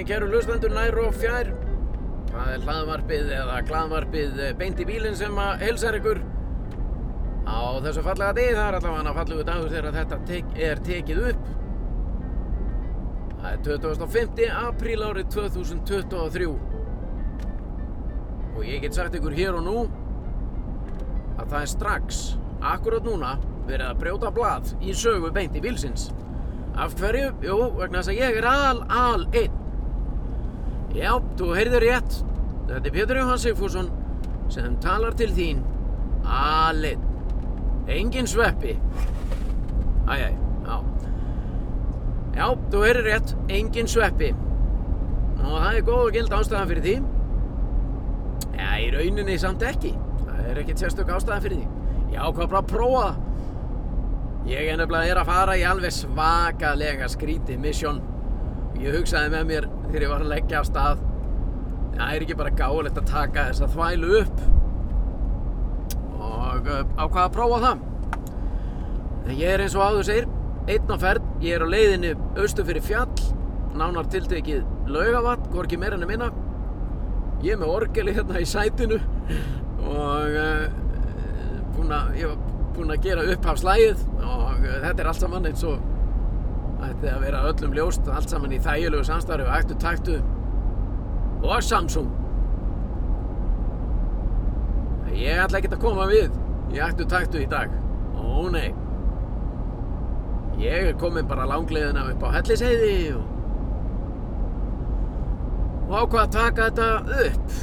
Daginn, kæru lustendur nær og fjær. Það er hlaðvarpið eða glaðvarpið beint í bílinn sem að heilsar ykkur á þessu fallega degi. Það er allavega fallugu dagur þegar þetta tek, er tekið upp. Það er 25. apríl árið 2023. Og ég get sagt ykkur hér og nú að það er strax, akkurat núna, verið að brjóta blað í sögu beint í bílsins. Af hverju? Jú, vegna þess að ég er al, al, einn. Já, þú heyrðir rétt. Þetta er Pétur Jóhann Sigfússon sem talar til þín al, einn. Engin sveppi. Æjæj, já. Já, þú heyrðir rétt. Engin sveppi. Og það er góð og gild ástæðan fyrir því. Já, í rauninni samt ekki. Það er ekkert sérstök ástæðan fyrir því. Já, hvað bara að prófa það. Ég er nefnilega er að fara í alveg svakalega skrítið misjón. Ég hugsaði með mér þegar ég var að leggja af stað. Það er ekki bara gáðilegt að taka þess að þvælu upp. Og uh, ákvaða að prófa það. En ég er eins og áður segir, einn á ferð. Ég er á leiðinni austu fyrir fjall. Nánar tiltekið laugavatt, hvorki meira enn minna. Ég er með orgeli hérna í sætinu. Og uh, búin að, ég var búinn að gera upphafslægið og uh, þetta er allt saman eins og ætti að vera öllum ljóst, allt saman í þægilegu samstarfi og ættu taktu og Samsung. Ég ætla ekki að koma við í ættu taktu í dag. Ó nei. Ég er komin bara langleiðina upp á Helliseiði og, og ákvað að taka þetta upp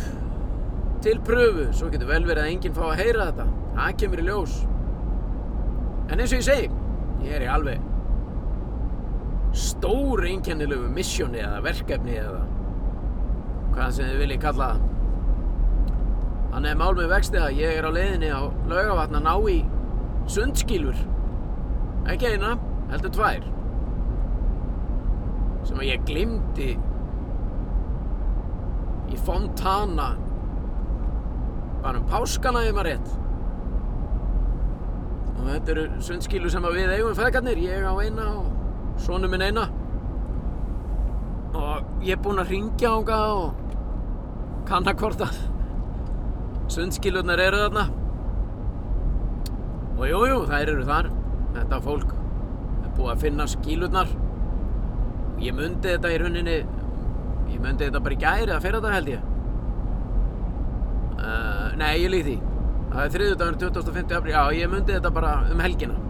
til pröfu, svo getur vel verið að enginn fá að heyra þetta. Það kemur í ljós. En eins og ég segi, ég er í alveg stór einkennilegu missjóni eða verkefni eða hvað sem þið viljið kalla það. Þannig er mál með vexti að ég er á leiðinni á laugavatn að ná í sundskílur. Ekki eina, heldur tvær. Sem að ég glimti í Fontana bara um páskana ef maður rétt. Og þetta eru sundskílu sem við eigum feðgarnir, ég á eina og sonu minn eina. Og ég er búinn að ringja ánga og kanna hvort að sundskílunar eru þarna. Og jújú, jú, þær eru þar. Þetta fólk er búið að finna skílunar. Ég myndi þetta í rauninni, ég myndi þetta bara í gæri að fyrir þetta held ég. Uh, nei, ég líð því. Það er þriðudagur 25. apríl, já ég myndi þetta bara um helgina.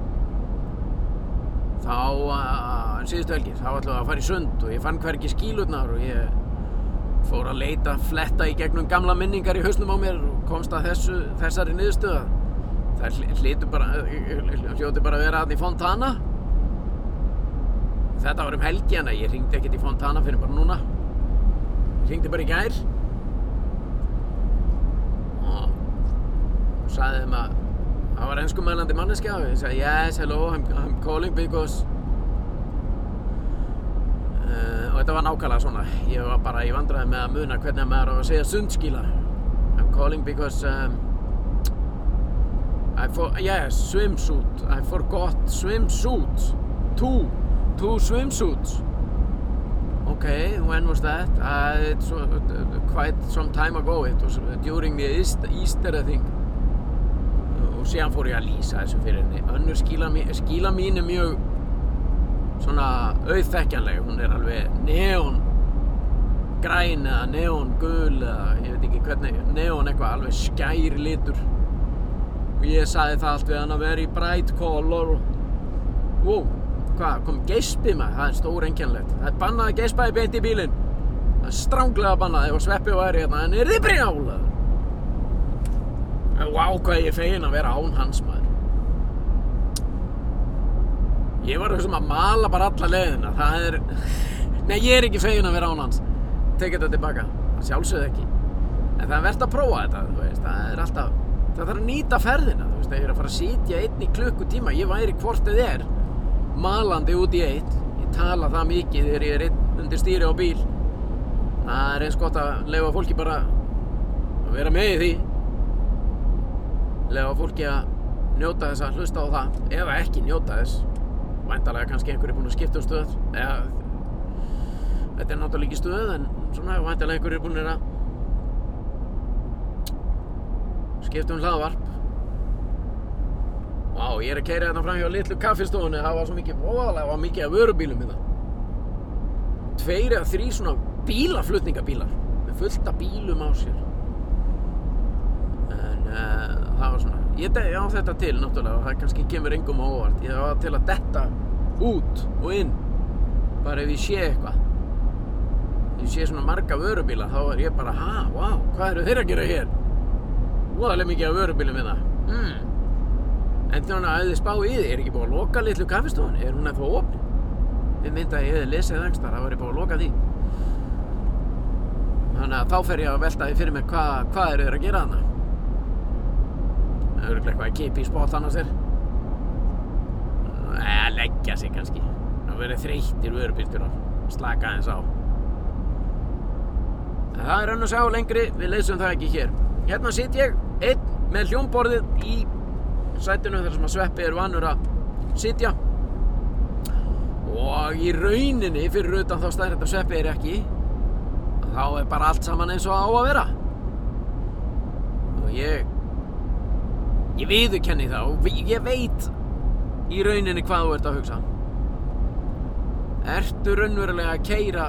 Þá, uh, síðustu helgi, þá ætlum við að fara í sund og ég fann hverki skílurnar og ég fór að leita, fletta í gegnum gamla minningar í hausnum á mér og komst að þessu, þessari niðurstöða. Það hljóti bara, bara að vera aðni í Fontana. Þetta var um helgi, en ég ringdi ekkert í Fontana fyrir bara núna. Ég ringdi bara í gær. og sagði þeim að það var ennskumælandi manneskja og ég sagði yes, hello, I'm, I'm calling because uh, og þetta var nákvæmlega svona. Ég var bara í vandræði með að muna hvernig maður á að segja sundskíla I'm calling because um, I for, yes, swimsuit. I forgot swimsuit. Two, two swimsuits. Okay, when was that? Uh, it's uh, quite some time ago. It was during the Easter, Easter I think og síðan fór ég að lýsa þessu fyrir henni. Önnur skíla mín, skíla mín er mjög svona auðþekkjanleg. Hún er alveg neon græn eða neon gul eða ég veit ekki hvernig neon eitthvað alveg skæri litur. Og ég saði það allt við hann að vera í bright color. Og wow, hvað, kom geispið maður? Það er stór engjannlegt, það er bannað að geispaði beint í bílinn. Það er stránglega bannað. Ef að sveppi væri hérna en er þið brjálaður Vá, hvað ég er fegin að vera án hans maður. Ég var þessum að mala bara alla leðina. Það er... Nei, ég er ekki fegin að vera án hans. Tekið þetta tilbaka. Sjálfsögð ekki. En það er verðt að prófa þetta, veist. Það er alltaf... Það þarf að nýta ferðina, þú veist. Það er að fara að sitja einn í klukkutíma. Ég væri hvort þið er. Malandi út í eitt. Ég tala það mikið þegar ég er einn undir stýri á bíl. Það er eins gott að lefa fólki bara að vera með í því lega fólki að njóta þess að hlusta á það eða ekki njóta þess. Væntalega kannski einhverju búin að skipta um stöð eða þetta er náttúrulega ekki stuð en svona væntalega einhverjir búinir að skipta um hlaðvarp. Vá, ég er að keira hérna fram hjá litlu kaffistofunni það var svo mikið, óalega var mikið af vörubílum í það tveir eða þrý svona bílaflutningabílar með fullt af bílum á sér. En uh, það var svona ég de- á þetta til náttúrulega og það kannski kemur engum á óvart. Ég var til að detta út og inn. Bara ef ég sé eitthvað. Ég sé svona marga vörubíla þá er ég bara, ha, wow, hvað eru þeir að gera hér? Voðalega mikið af vörubílum við það hmm. en þannig að þið spá í því er ekki búið að loka litlu kaffistofun er hún ennþá opn við mynda að ég hefði lesið einhverstaðar, það var ég búið að loka því. Þannig að þá fer ég að velta því fyrir mér hvað, hvað eru þeir að gera þarna það örugglega eitthvað að kipa í spott annars er. Eða leggja sig kannski. Það verið þreyttir vörubílstjórar slaka aðeins á. En það er önnur sá lengri. Við leysum það ekki hér. Hérna sitt ég einn með hljómborðið í sætinu þar sem að sveppi er vanur að sitja. Og í rauninni fyrir utan þá stæðir þetta sveppi er ekki þá er bara allt saman eins og á að vera. Og ég ég viðurkenni það og ég veit í rauninni hvað þú ert að hugsa. Ertu raunverulega að keira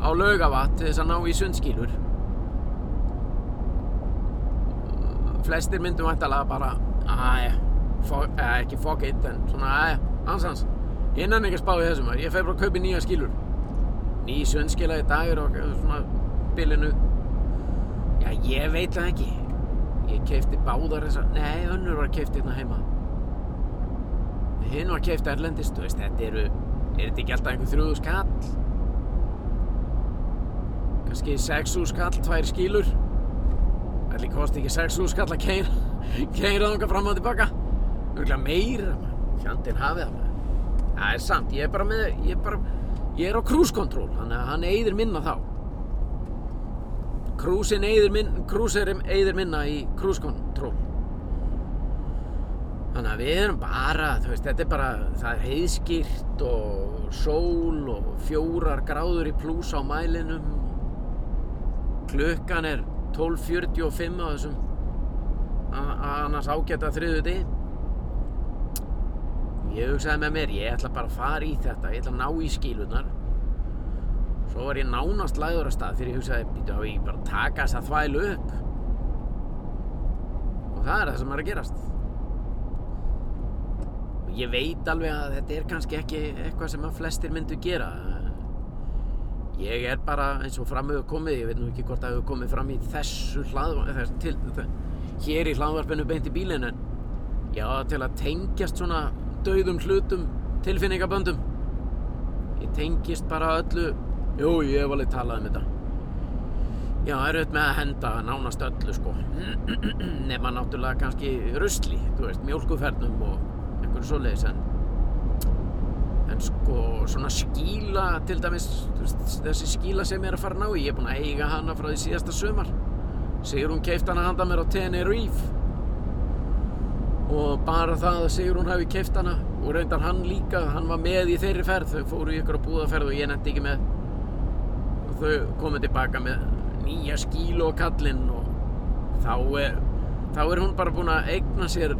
á laugavat til þess að ná í sundskýlur? Flestir myndum væntalega bara aðja, ekki fuck it en svona aðja, ansans ég nenni ekki að spá í þessum ég fer bara að kaupa nýja skýlur. Ný sundskýla í dag er okkur svona bilinu. Já ég veit það ekki ég keipti báðar þessar nei önnur var keipt hérna heima. Hinn var keipt erlendist þú veist þetta eru er þetta ekki alltaf einhver þrjúðu skall kannski sexu skall tvær skýlur ætli kosti ekki sexu skall að keira keira þangað fram og tilbaka? Örgulega meira fjandinn hafið það maður. það er sant ég er bara með ég er, bara, ég er á cruise control þannig að hann eyðir minna þá Cruisin eyðir minn, cruiserim eyðir minna í cruise control. Þannig að við erum bara, þú veist, þetta er bara, það er heiðskýrt og sól og fjórar gráður í plús á mælinum. Klukkan er 12.45 á þessum annars ágæta þriðu Ég hugsaði með mér, ég ætla bara að fara í þetta, ég ætla að ná í skílunar. Svo var ég nánast lagður að stað þegar ég hugsaði, býtu á ég bara að taka þessa þvælu upp. Og það er það sem er að gerast. Og ég veit alveg að þetta er kannski ekki eitthvað sem að flestir myndu gera. Ég er bara eins og fram hefur komið, ég veit nú ekki hvort það hefur komið fram í þessu hlaðvarp, til, hér í hlaðvarpinu beint í bílinn, en já, til að tengjast svona dauðum hlutum, tilfinningaböndum. Ég tengist bara öllu Jú, ég hef alveg talað um þetta. Já, er auðvitað með að henda nánast öllu, sko. Nefna náttúrulega kannski rusli, þú veist, mjólkufernum og einhverju svoleiðis, en... En sko, svona skíla, til dæmis, veist, þessi skíla sem ég er að fara ná í, ég er búinn að eiga hana frá því síðasta sumar. Sigrún keift hana handa mér á Tenerife. Og bara það að Sigrún hafi keift hana, og reyndar hann líka, hann var með í þeirri ferð, þau fóru í ykkur að búðaferð og ég netti ekki með þau komið tilbaka með nýja skílu og kallinn og þá er, þá er hún bara búin að eigna sér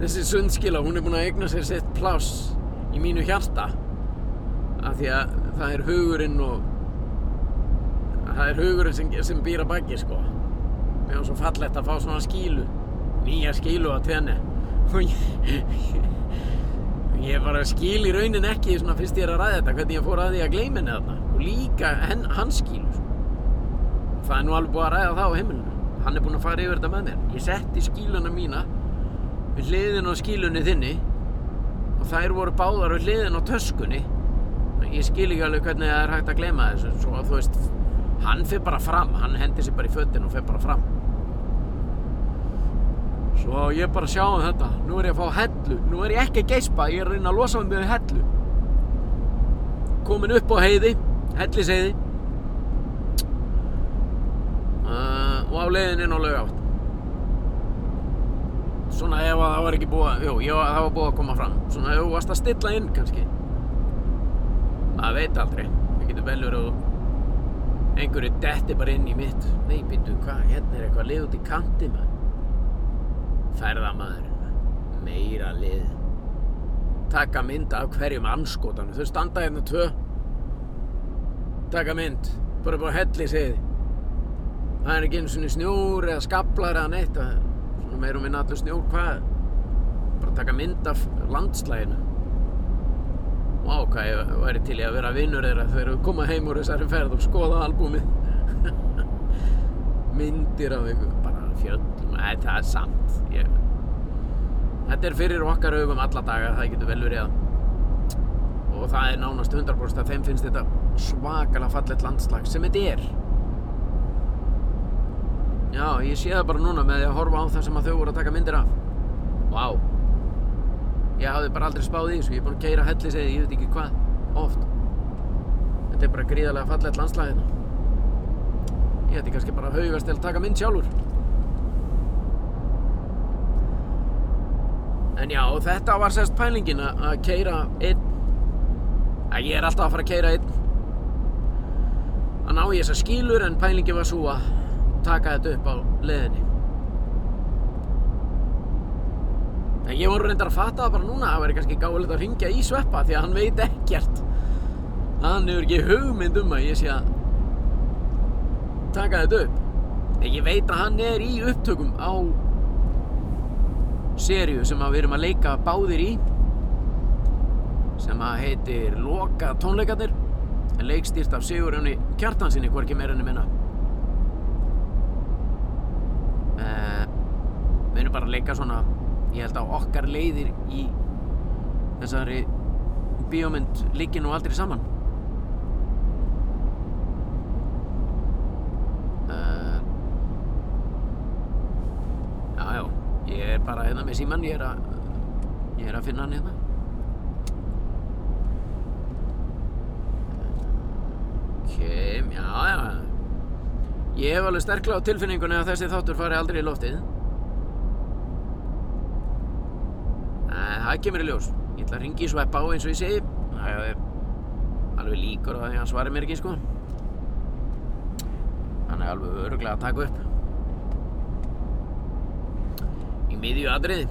þessi sundskila, hún er búin að eigna sér sitt pláss í mínu hjarta. Af því að það er hugurinn og það er hugurinn sem, sem býr að baki sko. Mér var svo fallegt að fá svona skílu nýja skílu á tenni. Og ég ég bara skil í raunin ekki svona fyrst ég er að ræða þetta hvernig ég fór að því að gleyma henni þarna og líka hans skílu sko. það er nú alveg búið að ræða það á heimilinu hann er búinn að fara yfir þetta með mér. Ég setti skíluna mína við hliðin á skílunni þinni og þær voru báðar við hliðin á töskunni. Ég skil ekki alveg hvernig það er hægt að gleyma þessu svo að þú veist hann fer bara fram, hann hendir sér bara í fötin og fer bara fram. Svo ég bara sjá um þetta, nú er ég að fá hellu, nú er ég ekki að geispa, ég er að reyna að losa mig með hellu. Komin upp á heiði, helliseiði uh, og á leiðin inn á laugátt. Svona ef að það var ekki búið, að- jú, ég, var- það var búið að koma fram. Svona ef þú varst að stilla inn kannski. maður veit aldrei. Það getur vel verið að einhverju detti bara inn í mitt. Nei, býttu, hvað, hérna er eitthvað lið út í kanti maður. Ferðamaður meira lið. Taka mynd af hverjum anskotanum. Þau standa hérna tvö taka mynd bara bara helli segið það er ekki einu svona snjór eða skablar eða neitt það er svona meirum minna allur snjór hvað bara taka mynd af landslæginu Vá, hvað ég væri til í að vera vinnur þeirra þegar við koma heim úr þessari ferð og skoða albúmið. Myndir af ykkur, bara fjöllum, það er samt. Ég... Þetta er fyrir okkar augum alla daga, það getur vel verið að. Og það er nánast 100% að þeim finnst þetta svakalega fallet landslag sem þetta er. Já, ég sé það bara núna með því að horfa á það sem að þau voru að taka myndir af. Vá. Ég hafði bara aldrei spáð í þessu, ég er búinn að keira helliseiði, ég veit ekki hvað, oft. Þetta er bara gríðarlega fallegt landslag hérna. Ég ætti kannski bara að haugast til að taka mynd sjálfur. En já, þetta var sérst pælingin að keira einn. Að ég er alltaf að fara að keira einn. Að ná ég þessar skýlur en pælingin var svo að taka þetta upp á leðinni. En ég voru reyndar að fatta það bara núna að það væri kannski gáðilegt að ringja í sveppa því að hann veit ekkert. Hann hefur ekki hugmynd um að ég sé að taka þetta upp. En ég veit að hann er í upptökum á seríu sem við erum að leika báðir í sem að heitir Loka tónleikarnir. Leikstýrt af Sigurjóni Kjartansinni hvorki meira enn minna. Uh, við erum bara að leika svona ég held að okkar leiðir í þessari bíómynd liggi nú aldrei saman. Uh, Já, já ég er bara hérna með síman ég er að ég er að finna hann hérna Ok, já, já Ég hef alveg sterklega á tilfinningunni að þessi þáttur fari aldrei í loftið Nei, það kemur í ljós. Ég ætla að ringi í sveppa á eins og ég segi. Það er alveg líkur á því að hann svarir mér ekki, sko. Hann er alveg öruglega að taka upp. Í miðju atriði.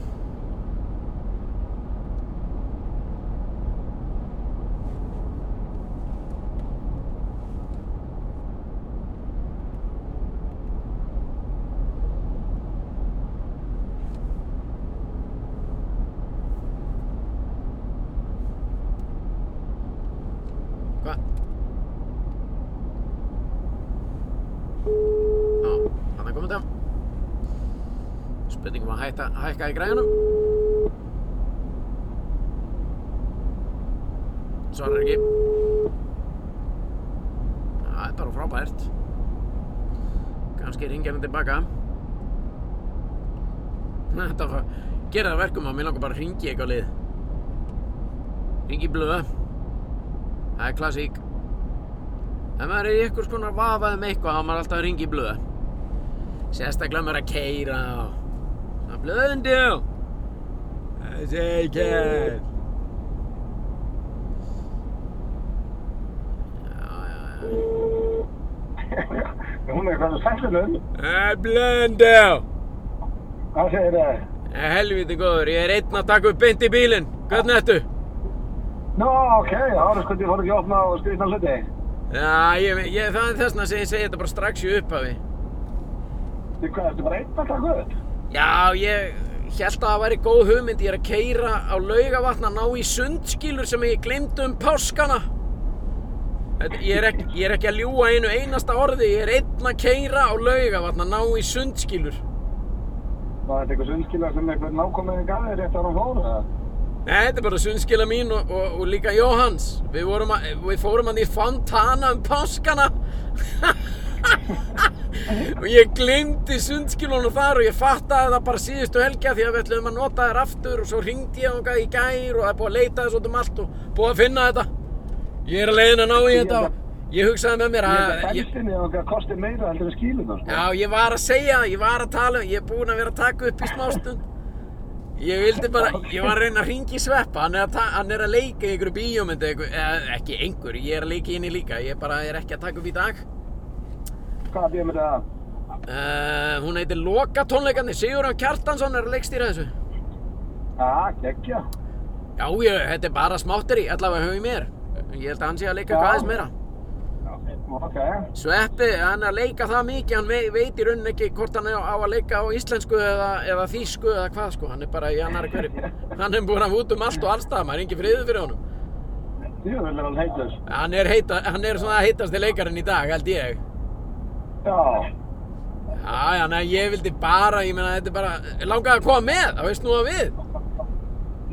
Hvað? Já, hann er komið það. Spurningum að hætta, hækka í græjunum. Svarar ekki. Það er bara frábært. Kannski ringja hann tilbaka. Þetta gera það verkum að mér langar bara að ringi eitthvað lið. Ringi blöða. Það er klassík. Ef maður er í einhvers konar vafað um eitthvað, þá maður alltaf að ringa í blöð. Sérstaklega maður er að keira og... Já, já. Hún er hvað sælunum. Það er blöðundi á! Hvað segir það? Helviti góður, ég er einn að taka upp beint í bílinn. Hvernig ertu? Nó, ok, það var sko, ég fór ekki að opna og skrifna hluti. Já, ég, ég, það er þess vegna sem ég segi þetta bara strax í upphafi. Þú hvað, ertu bara einn að taka upp? Já, ég held að það væri góð hugmynd. Ég er að keira á laugavatn að ná í sundskýlur sem ég glemdi um páskana. Ég er, ekki, ég er ekki að ljúga einu einasta orði. Ég er einn að keira á laugavatn að ná í sundskýlur. Var þetta eitthvað sundskila sem eitthvað nákomiðin gaf þér rétt ára hún fór, eða? Nei, þetta er bara sundskýla mín og, og, og líka Jóhanns. Við, að, við fórum hann í Fontana um páskana. og ég glemdi sundskýlunum þar og ég fattaði það bara síðustu helgja því að við ætlum að nota þær aftur og svo ringdi ég þangað í gær og það er búið að leita þess út um allt og búið að finna þetta. Ég er að leiðin að ná í þetta og ég hugsaði með mér Ég að... Ég, en skíluna, sko. já, ég var að segja, ég var að tala, ég er búinn að vera að taka upp í smástund. Ég vildi bara, ég var að reyna að ringi sveppa, hann er að, hann er að leika í einhverju eða ekki einhver, ég er að leika í henni líka, ég bara er ekki að taka upp í dag. Hvað býðum við það? Uh, hún heitir Loka tónleikandi, Sigurðan Kjartansson er að leikstýra þessu. Já, geggja. Já, ég, þetta er bara smátteri, allavega höfum mér. Ég held að hann sé að leika Já. hvað aðeins meira. Ok. Sveppi, hann er að leika það mikið, hann vei, veit í rauninni ekki hvort hann er á að leika á íslensku eða, eða þýsku eða hvað sko, hann er bara í annari hverju. Hann er búinn að út um allt og allstað, maður er ekki friður fyrir honum. Jú, er hann er, heita, hann er svona heitasti leikarinn í dag, held ég. Já. Já, já, nei, ég vildi bara, ég meina, þetta er bara, langaði að koma með, það veist nú að við.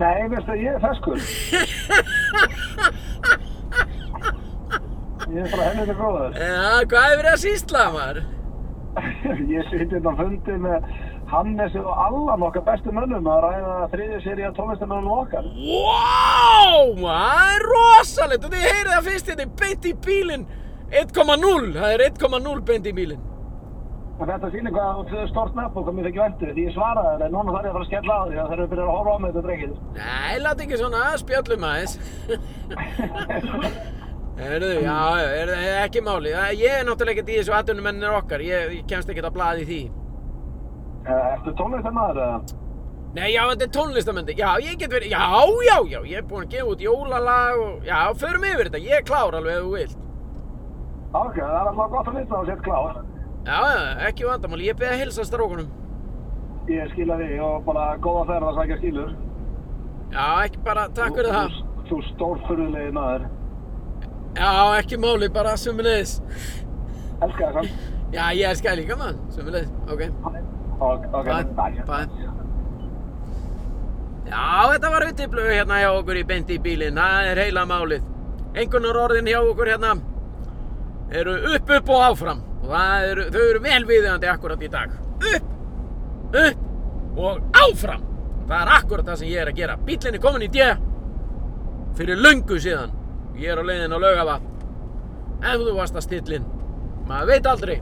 Nei, veistu, ég er feskur. Ég er bara helviti góður. Já, hvað hefur verið að sýsla, maður? Ég sitt hérna fundi með Hannesi og Allan okkar bestu mönnum að ræða þriðju séri af tónlistamönnum okkar. Wow, það er rosalegt og þið heyrið það fyrst þetta er beint í bílinn 1,0, það er 1,0 beint í bílinn. Þetta sýnir hvað þú stort nefn og hvað mér þekki vendu. Því ég svaraði þér, en núna þarf ég að fara að skella á því að þeir eru byrjað að horfa á mig þetta drengið. Nei, láti ekki svona, spjöllum aðeins. Heyrðu, já, er, er ekki máli. Það- Ég er náttúrulega ekkert í þessu atvinnumennir okkar, ég, ég kemst ekkert að blaði því. Eh, Ertu tónlistamæður eða? Nei, já, þetta er tónlistamendi. Já, ég get verið, já, já, já, ég er búinn að gefa út jólalag og, já, förum yfir þetta. Ég er klár alveg ef þú vilt. Ok, það er alltaf gott að vita að þú sett klár. Já, ekki vandamáli, ég beði að hilsa strákunum. Ég skila því og bara góða ferð að sækja skilur. Já, ekki bara, takk fyrir það. Þú, þú stórfurðulegi maður. Já, ekki máli, bara sömulegis. Elskar það samt. Já, ég er skæð líka mann, sömulegis, ok. Ok, ok, Bye, bye. Já, þetta var upptiflögu hérna hjá okkur í beint í bílinn, það er heila málið. Einhvernar orðin hjá okkur hérna eru upp, upp og áfram og eru, þau eru velviðandi akkurat í dag. Upp, upp og áfram. Það er akkurat það sem ég er að gera. Bílinn er komin í dje fyrir löngu síðan. Ég er á leiðin á laugavatn. Ef þú varst að stillin, maður veit aldrei.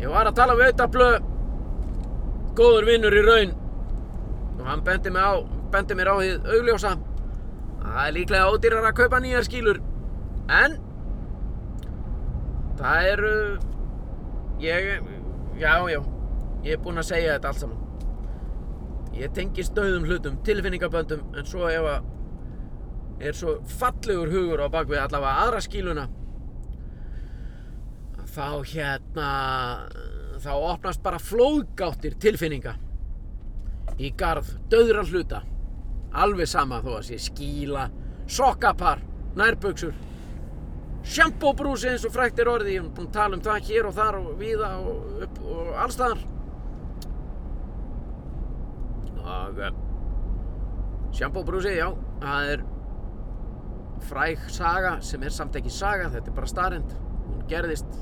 Ég var að tala við auðvitað góður vinnur í raun og hann bendi mig á, bendi mér á því augljósa að það er líklega ódýrar að kaupa nýjar skílur en það eru ég, já, já ég er búinn að segja þetta allt saman. Ég tengi stöðum hlutum tilfinningaböndum en svo ef að er svo fallegur hugur á bakvið allavega aðra skíluna þá hérna þá opnast bara flóðgáttir tilfinninga í garð döðra hluta. Alveg sama þó að sé skíla sokkapar, nærbuxur sjampóbrúsi eins og frækt er orðið ég er búinn að tala um það hér og þar og víða og upp og allstaðar og uh, sjampóbrúsi, já það er fræg saga sem er samt ekki saga, þetta er bara starrend hún gerðist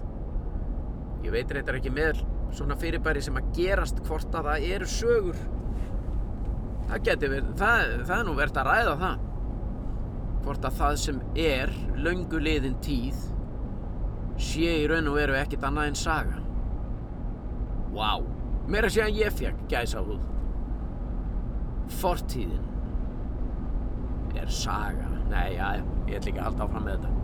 ég veit reyndar ekki með svona fyrirbæri sem að gerast hvort að það eru sögur. Það geti verið það, það er nú verið að ræða það hvort að það sem er löngu liðin tíð sé í raun og veru ekkert annað en saga. Vá, meira að segja en ég fekk gæsa húð Fortíðin er saga. Nei, já, ég ætla ekki að halda áfram með þetta.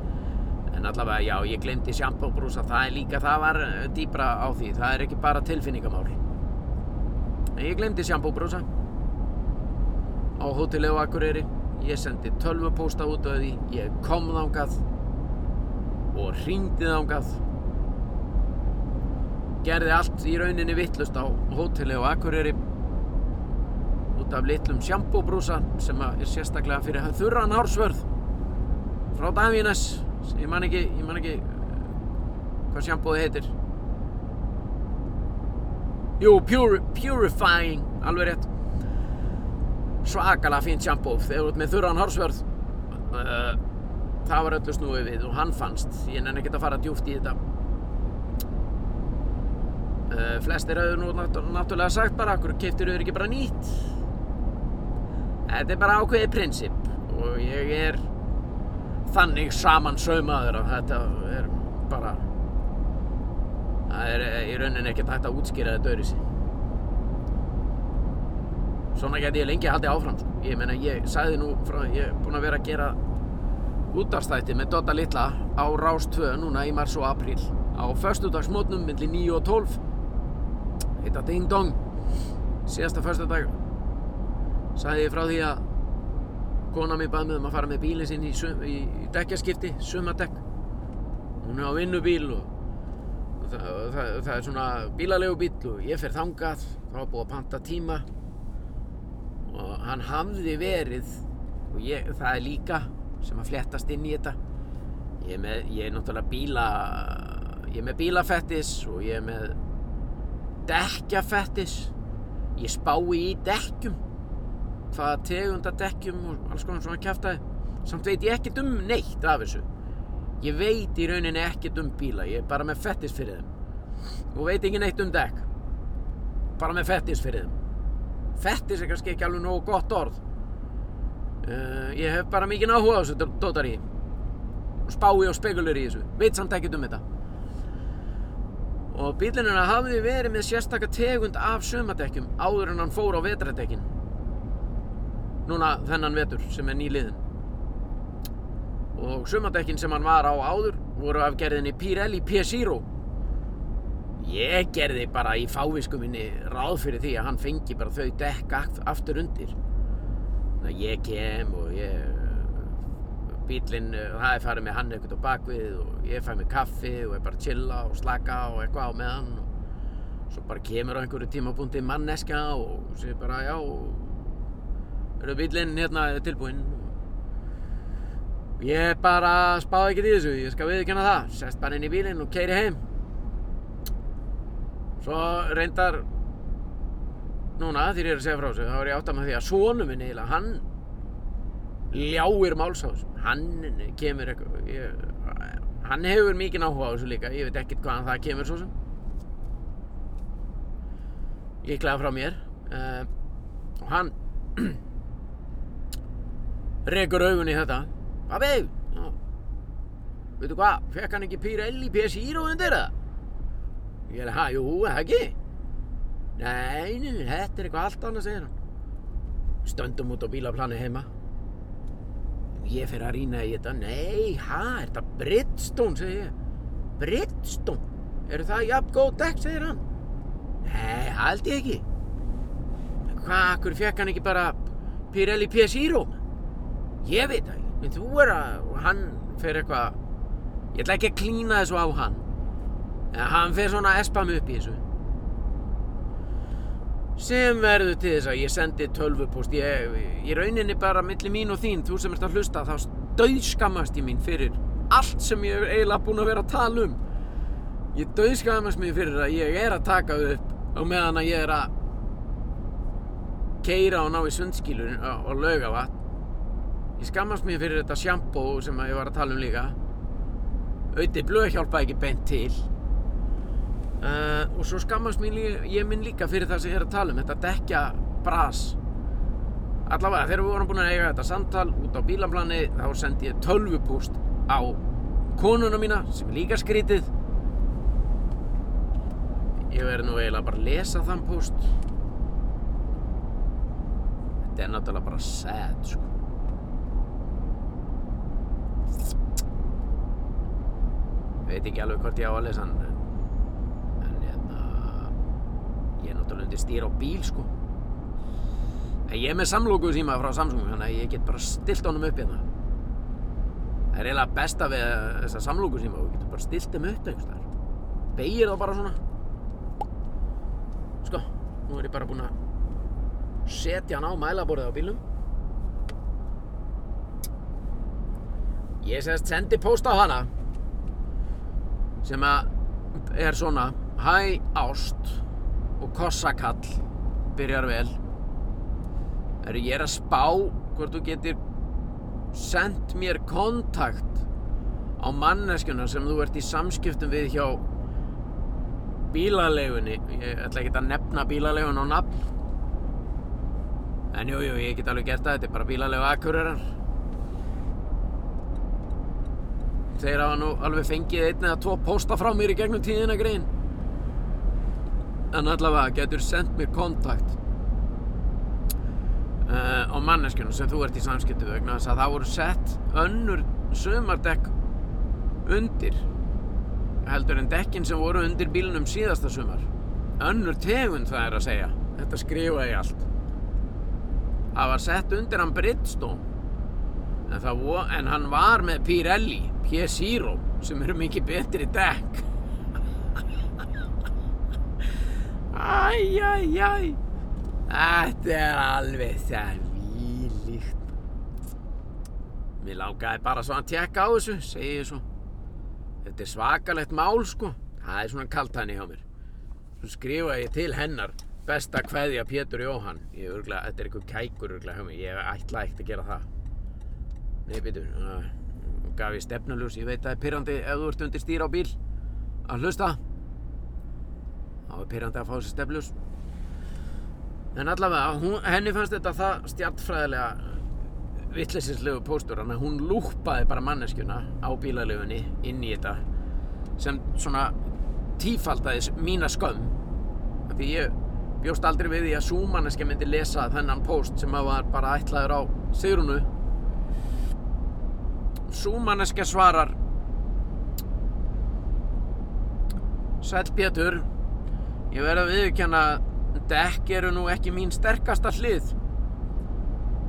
En allavega, já, ég glemdi sjampóbrúsa, það er líka, það var eh, dýpra á því, það er ekki bara tilfinningamál. En ég glemdi sjampóbrúsa á hóteli á Akureyri, ég sendi tölvupósta út af því, ég kom þangað og hringdi þangað, gerði allt í rauninni vittlust á hóteli á Akureyri út af litlum sjampóbrúsa sem er sérstaklega fyrir þurran hársvörð frá Davines ég man ekki, ég man ekki uh, hvað sjampóði heitir. Jú, puri, Purifying alveg rétt svakalega fínt sjampó þegar þú ert með þurran hársvörð uh, það var öllu snúið við og hann fannst. Ég nenni ekki að fara djúft í þetta. Uh, flestir hefur nú náttú- náttúrulega sagt bara okkur keiftir þau ekki bara nýtt? Þetta er bara ákveðið prinsip og ég er þannig saman saumaður að þetta er bara það er í rauninni ekkert hægt að útskýra þetta öðru svona geti ég lengi haldið áfram sko. ég meina ég sagði nú frá ég er búinn að vera að gera útastætti með Dodda Litla á Rás 2 núna í mars og apríl. Á föstudagsmótnum milli 9 og 12 heita Ding Dong. Síðasta föstudag sagði ég frá því að kona mér bað mig um að fara með bílinn sinn í, í, í dekkjaskipti, sumadekk hún er á vinnubíl og, og það, það, það er svona bílalegu bíl og ég fer þangað. Þá var búið að panta tíma og hann hafði verið og ég, það er líka sem að fléttast inn í þetta. Ég er, með, ég er náttúrulega bíla ég er með bílafettis og ég er með dekkjafettis. Ég spái í dekkjum hvaða tegunda dekkjum og alls konar svona kjaftaði. Samt veit ég ekkert um neitt af þessu. Ég veit í rauninni ekkert um bíla ég er bara með fettis fyrir þeim. Og veit ekki neitt um dekk bara með fettis fyrir þeim fettis er kannski ekki alveg nógu gott orð. Uh, ég hef bara mikið áhuga á þessu dótari. Spái og spekulur í þessu. Veit samt ekkert um þetta. Og bílinn hennar hafði verið með sérstakka tegund af sumadekkjum áður en hann fór á vetradekkin núna þennan vetur sem er nýliðin og sumadekkin sem hann var á áður voru af gerðinni Pirelli P0 ég gerði bara í fávisku minni ráð fyrir því að hann fengi bara þau dekk aftur undir. Þannig að ég kem og ég bílinn, það er farið með hann eitthvað á bakvið og ég fæ mig kaffi og er bara að chilla og slaka og eitthvað á með hann svo bara kemur á einhverju tímapunkti manneska og segir bara já eru bílinn hérna tilbúinn? Ég bara spáði ekkert í þessu, ég skal viðkjanna það. Sest bara inn í bílinn og keiri heim svo reyndar núna þegar ég er að segja frá þessu þá er ég átt að með því að sónu minn eiginlega hann ljáir máls á þessu hann kemur eitthvað ég, hann hefur mikið áhuga á þessu líka ég veit ekkert hvaðan það kemur svo sem. Líklega frá mér uh, og hann rekur augun í þetta. Pabbi, veitu hvað, fekk hann ekki Pirelli P0 undir það? Ég er að, hæ, jú, ekki? Nei, nei, nei, þetta er eitthvað allt annað, segir hann. Stöndum út á bílaplani heima. Ég fer að rýna í þetta. Nei, hæ, er þetta Bridgestone, segir ég. Bridgestone? Eru það jafn góð dekk, segir hann. Nei, held ég ekki. Hvað, akkur fekk hann ekki bara Pirelli P0? Ég veit það ekki. En þú er að, hann fer eitthvað, ég ætla ekki að klína þessu á hann. En hann fer svona að espa mig upp í þessu. Sem verður til þess að ég sendi tölvupost. Ég, ég rauninni bara millir mín og þín, þú sem ert að hlusta, þá döðskammast ég mín fyrir allt sem ég er eiginlega búinn að vera að tala um. Ég döðskammast mér fyrir að ég er að taka upp á meðan að ég er að keira og ná í sundskílun og lauga vatn. Ég skammast mér fyrir þetta sjampó sem ég var að tala um líka. Auðvitað blöð hjálpaði ekki beint til. Uh, og svo skammast mín, ég minn líka fyrir það sem ég er að tala um, þetta dekja bras. Allavega, þegar við vorum búin að eiga þetta samtal út á bílaplani, þá sendi ég tölvupúst á konuna mína, sem er líka skrítið. Ég verði nú eiginlega bara að lesa þann púst. Þetta er náttúrulega bara sad, sko. Veit ekki alveg hvort ég á að lesa hann, en hérna, ég er náttúrulega undir stýr á bíl, sko. En ég er með samlóku síma frá Samsung, þannig að ég get bara stilt honum upp hérna. Það er eiginlega besta við þessa samlóku síma, þú getur bara stilt þeim upp einhvers þar. Begir þá bara svona. Sko, nú er ég bara búinn að setja hann á mælaborðið á bílnum. Ég sérst sendi post á hana sem að er svona Hæ ást og kossakall byrjar vel. Er ég er að spá hvort þú getur sendt mér kontakt á manneskjuna sem þú ert í samskiptum við hjá bílalegunni ég ætla ekki að nefna bílalegun á nafn. En jújú, jú, ég get alveg gert það þetta er bara bílalegu akkurirar þeir hafa nú alveg fengið einn eða tvo posta frá mér í gegnum tíðina grein en allavega getur sendt mér kontakt uh, á manneskjunum sem þú ert í samskiptu vegna þess að það voru sett önnur sumardekk undir heldur en dekkin sem voru undir bílunum síðasta sumar. Önnur tegund það er að segja. Þetta skrifa ég allt. Það var sett undir hann Bridgestone. En, en hann var með Pirelli P0 sem eru mikið betri dekk Æj, æj, æj Þetta er alveg það vílíkt Mér langaði bara svo að tjekka á þessu segi ég svo. Þetta er svakalegt mál sko. Það er svona kaltæni hjá mér. Svo skrifa ég til hennar Besta kveðja Pétur Jóhann. Ég örgla, þetta er einhver kækur örgla hjá mér. Ég ætla ekkert að gera það. Nei, Pétur uh, Gaf ég stefnuljus Ég veit að það er pyrrandi ef þú ert undir stýra á bíl. Að hlusta Það var pyrrandi að fá þessi stefnuljus En allavega, hún, henni fannst þetta það stjartfræðilega vittleysinslegu póstur, þannig að hún lúpaði bara manneskjuna á bílalöfunni inn í þetta sem svona tífaldaðis mína skömm. Því ég bjóst aldrei við því að súmanneskja myndi lesa þennan póst sem að var bara ætlaður á Sigrunu Súmanneskja svarar Sæll Pétur ég verð að viðurkenna að dekk eru nú ekki mín sterkasta hlið.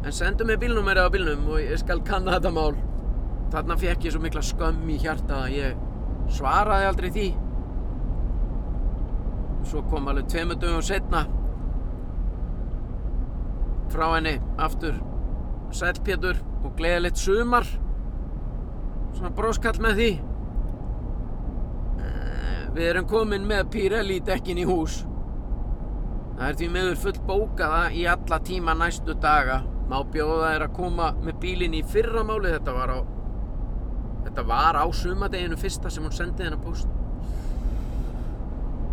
En sendu mig bílnúmerið á bílnum og ég skal kanna þetta mál. Þarna fekk ég svo mikla skömm í hjarta að ég svaraði aldrei því. Svo kom alveg tveimur dögum setna frá henni aftur sæll Pétur og gleðilegt sumar. Svona bróskall með því við erum komin með Pirelli dekkin í hús. Það er því meður full bókaða í alla tíma næstu daga. Má bjóða þær að koma með bílinn í fyrramáli þetta var á þetta var á sumadeginu fyrsta sem hún sendi hennar post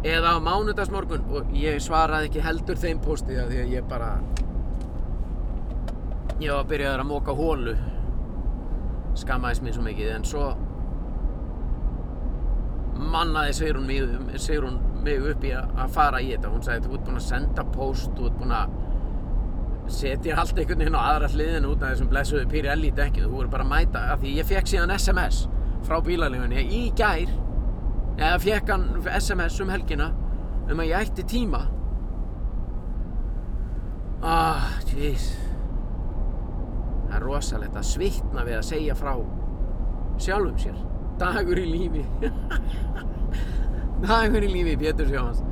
eða á mánudagsmorgun og ég svaraði ekki heldur þeim posti því að ég bara ég var að byrja að móka hólu skammaðist mér svo mikið. En svo mannaði Sigrún mig, Sigrún mig upp í að fara í þetta. Hún sagði þú ert búinn að senda post þú ert búinn að setja allt einhvern veginn á aðra hliðin út af þessum blessuðu Pirelli dekkið þú voru bara að mæta. Af því ég fekk síðan SMS frá bílalífunni í gær eða fekk hann SMS um helgina um að ég ætti tíma. Ah, jeez. Það er rosalegt að svitna við að segja frá sjálfum sér dagur í lífi. Dagur í lífi Pétur Sjóhans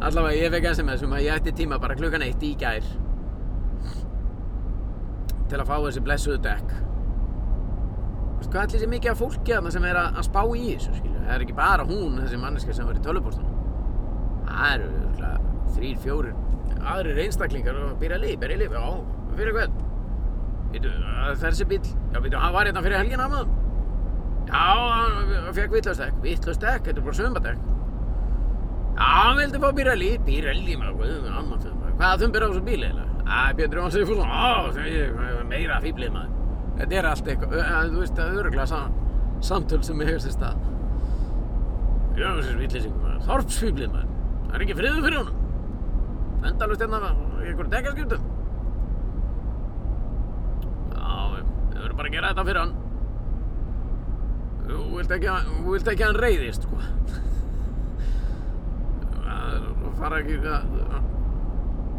allavega ég fekk SMS um að ég ætti tíma bara klukkan eitt í gær til að fá þessi blessuðu dekk. Veistu hvað allir sé mikið af fólki þarna sem er að, að spá í þessu skilju það er ekki bara hún þessi manneska sem var í tölvupóstunum það eru þrír, fjórir aðrir einstaklingar og að lifa, byrja að lifa, já, fyrir hvern? Veitu, þessi bíl, já, veitu, hann var hérna fyrir helgina maður Já, hann fekk vitlaust dekk, vitlaust dekk, þetta er bara sömbadekk. Já, hann vildi fá Pirelli, Pirelli maður, guðum, annan þumbur. Hvaða þumbur á þessu bíli eiginlega? Æ, Pétur Jóhann Sigfússon, á, það er meira fýblið maður. Þetta er allt eitthvað, þú veist, það er öruglega sam, samtöl sem hefur sér stað. Já, þessi vitleysingum maður, þorpsfýblið maður. Það er ekki friður fyrir honum. Endalust hérna í einhverju dekkaskiptum. Já, við verðum bara að gera þetta fyrir hann. Þú vilt ekki að, þú vilt ekki að hann reyðist, sko. Það fara ekki að,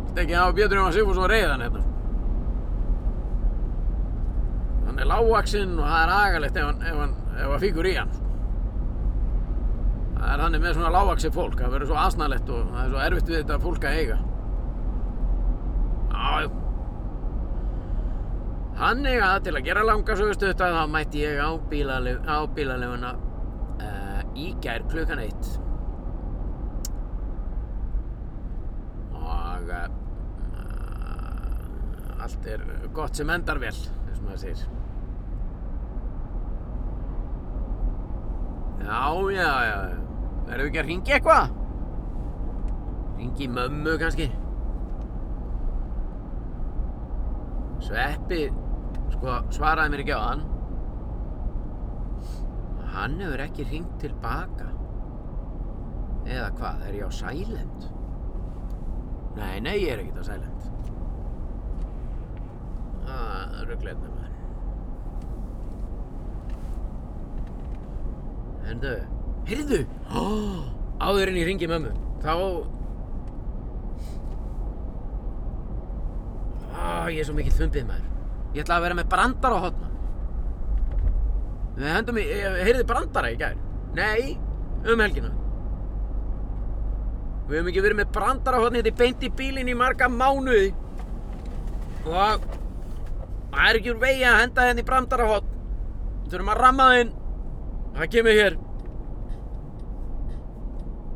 vilt ekki að hafa Pétur Jóhann Sigfússon reyðan hérna. Hann er lágvaksinn og það er agalegt ef hann, ef hann, ef hann fíkur í hann. Það er hann með svona lágvaksið fólk, það verður svo asnalett og það er svo erfitt við þetta fólk að eiga. Já. Þannig að til að gera langa sögustu þetta þá mætti ég á, bílalefuna uh, í gær klukkan eitt og uh, allt er gott sem endar vel, eins og maður segir. Já, já, já, verðum við ekki að ringi eitthvað? Ringi mömmu kannski? Sveppi sko, svaraði mér ekki á hann hann hefur ekki hringt tilbaka eða hvað, er ég á silent? Nei, nei, ég er ekkert á silent Hvað ruggleirna maður? Hendu, heyrðu, oh, áður en ég ringi mömmu, þá... Ó, ég er svo mikill þumbið maður. Ég ætla að vera með brandara á hotna. Við hendum í, heyrðu brandara í gær? Nei, um helgina. Við höfum ekki verið með brandara á hotni, þetta er beint í bílinn í marga mánuði. Og það er ekki úr vegi að henda henni brandara hotn. Við þurfum að ramma það inn. Það kemur hér.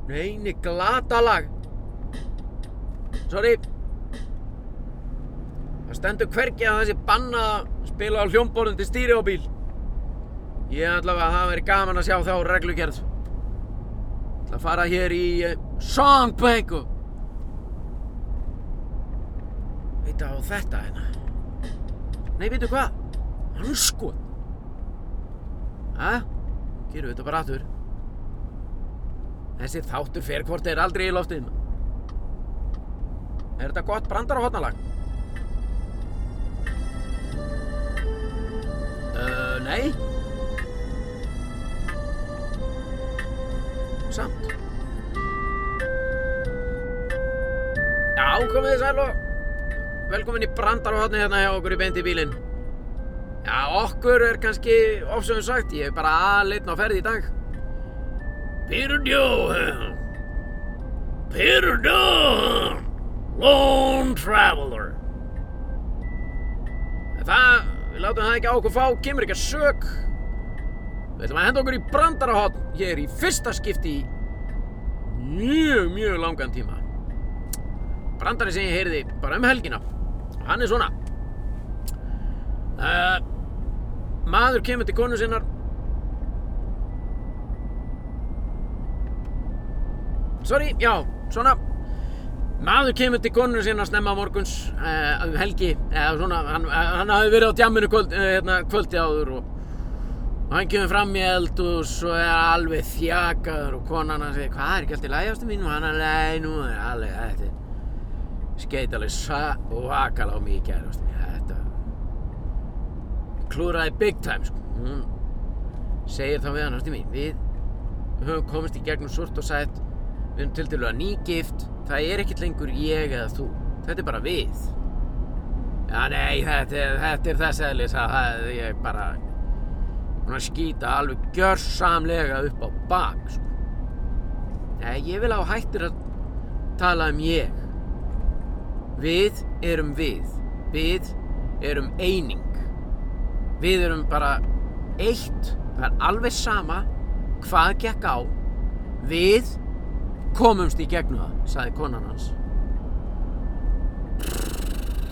Neini, glata lag. Sorry. Það stendur hvergi að þessi banna að spila á hljómborðin til stýri á bíl. Ég allavega að það veri gaman að sjá þá reglugerð. Það ætla að fara hér í Songbank og... Veit á þetta hérna. Nei, veitu hvað? Hann sko. Hæ? Gerum við þetta bara aftur. Þessi þáttur fer hvort er aldrei í loftið. Er þetta gott brandar á hotnalag? Nei. Samt. Já, komið þið sæl og velkomin í brandar á hotni hérna hjá okkur í beint í bílinn. Já, okkur er kannski ofsögum sagt, ég er bara aðleitn á ferð í dag. Peter Johan. Lone Traveler. Það, við látum það ekki á okkur fá, kemur ekki að sök. Við ætlum að henda okkur í brandarahotn hér í fyrsta skipti í mjög, mjög langan tíma. Brandari sem ég heyrði bara um helgina. Hann er svona. Uh, maður kemur til konu sinnar Sorry, já, svona Maður kemur til konu sinna snemma morguns uh, um helgi eða svona, hann, hann hafi verið á djamminu kvöld, uh, hérna, kvöldi áður og, og hann kemur fram í eldhús og er alveg þjakaður og konan hann segir hvað er ekki allt í lægastu mín og hann er nei, nú er alveg þetta er skeit alveg svakal á mig í gæri þetta klúraði big time sko. hún segir þá við hann ástu mín við höfum komist í gegnum sort og sætt við erum til dælu að nýgift það er ekkert lengur ég eða þú. Þetta er bara við. Já nei þetta er, þetta er þess eðlis að það er bara að skýta alveg gjörsamlega upp á bak sko. nei ég vil á hættir að tala um ég. Við erum við. Við erum eining. Við erum bara eitt. Það er alveg sama hvað gekk á. Við komumst í gegnum það, sagði konan hans.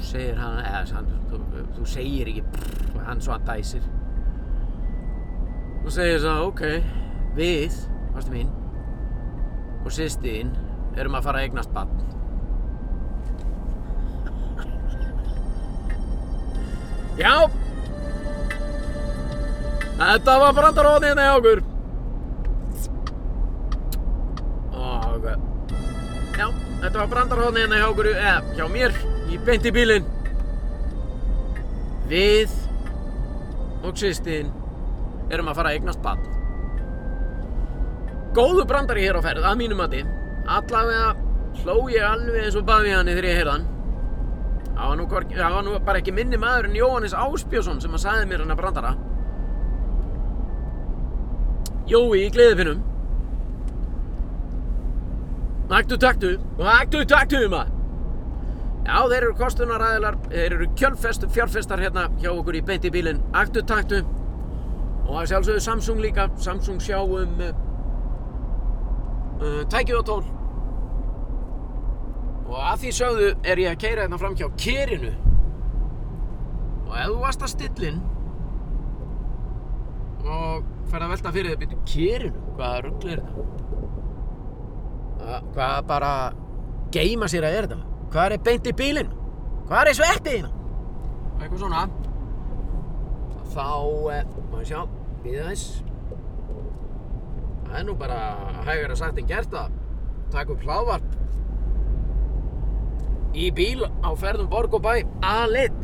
Segir hann, eða hann, þú, þú segir ekki, prr, hann svo hann dæsir. Og segir svo, ok, við, varstu mín, og sýstiðinn erum að fara að eignast bann. Já, þetta var brandaróðin hérna hjá okkur. Og, já, þetta var brandarhóðni hérna hjá okkur, eða hjá mér, í beint í bílinn. Við og sýstin erum að fara að eignast bann. Góðu brandari hér á ferð, að mínum mati. Allavega hló ég alveg eins og baði hann þegar ég heyrði hann. Það var, var nú bara ekki minni maður en Jóhannes Áspjósson sem að sagði mér hann að brandara. Jói í gleðifinnum. Taktu, taktu, taktu, taktu maður. Já, þeir eru kostunaræðilar, þeir eru kjölfest, fjárfestar hérna hjá okkur í beint í bílinn. Aktu, taktu. Og að sjálfsögðu Samsung líka, Samsung sjá um uh, uh, tækið og tól. Og að því sögðu er ég að keira hérna fram hjá kerinu. Og ef þú varst að stillinn og ferð að velta fyrir þig, byrju, kerinu, hvaða rugl er þetta? Hva- Hvað bara geima sér að er þetta? Hvað er beint í bílinn? Hvað er sveppið hérna? Eitthvað svona. Þá, eh, ég sjá, býða þess. Það er nú bara hægara sagt en gert að taka upp hlaðvarp í bíl á ferðum borg og bæ aðleitt.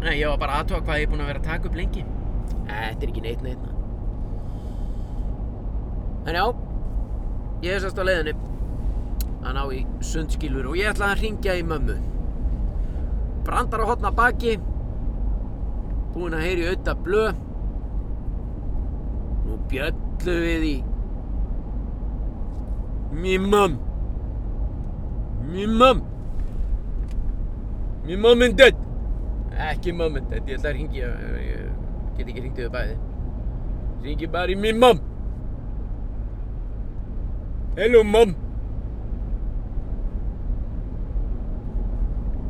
Nei, ég var bara aðtóa hvað ég er búinn að vera að taka upp lengi. Þetta er ekki neitt neitt. En já, ég er sérst á leiðinni að ná í sundskilur og ég ætla að ringja í mömmu. Brandar á hotna baki, búinn að heyri auðvitað blöð. Nú bjöllu við í mum Mér mum Mér mum er dödd Ekki er dödd, ég ætla að ringja Ég get ekki ringt yfir bæði. Ringi bara í mér mum Hello mum.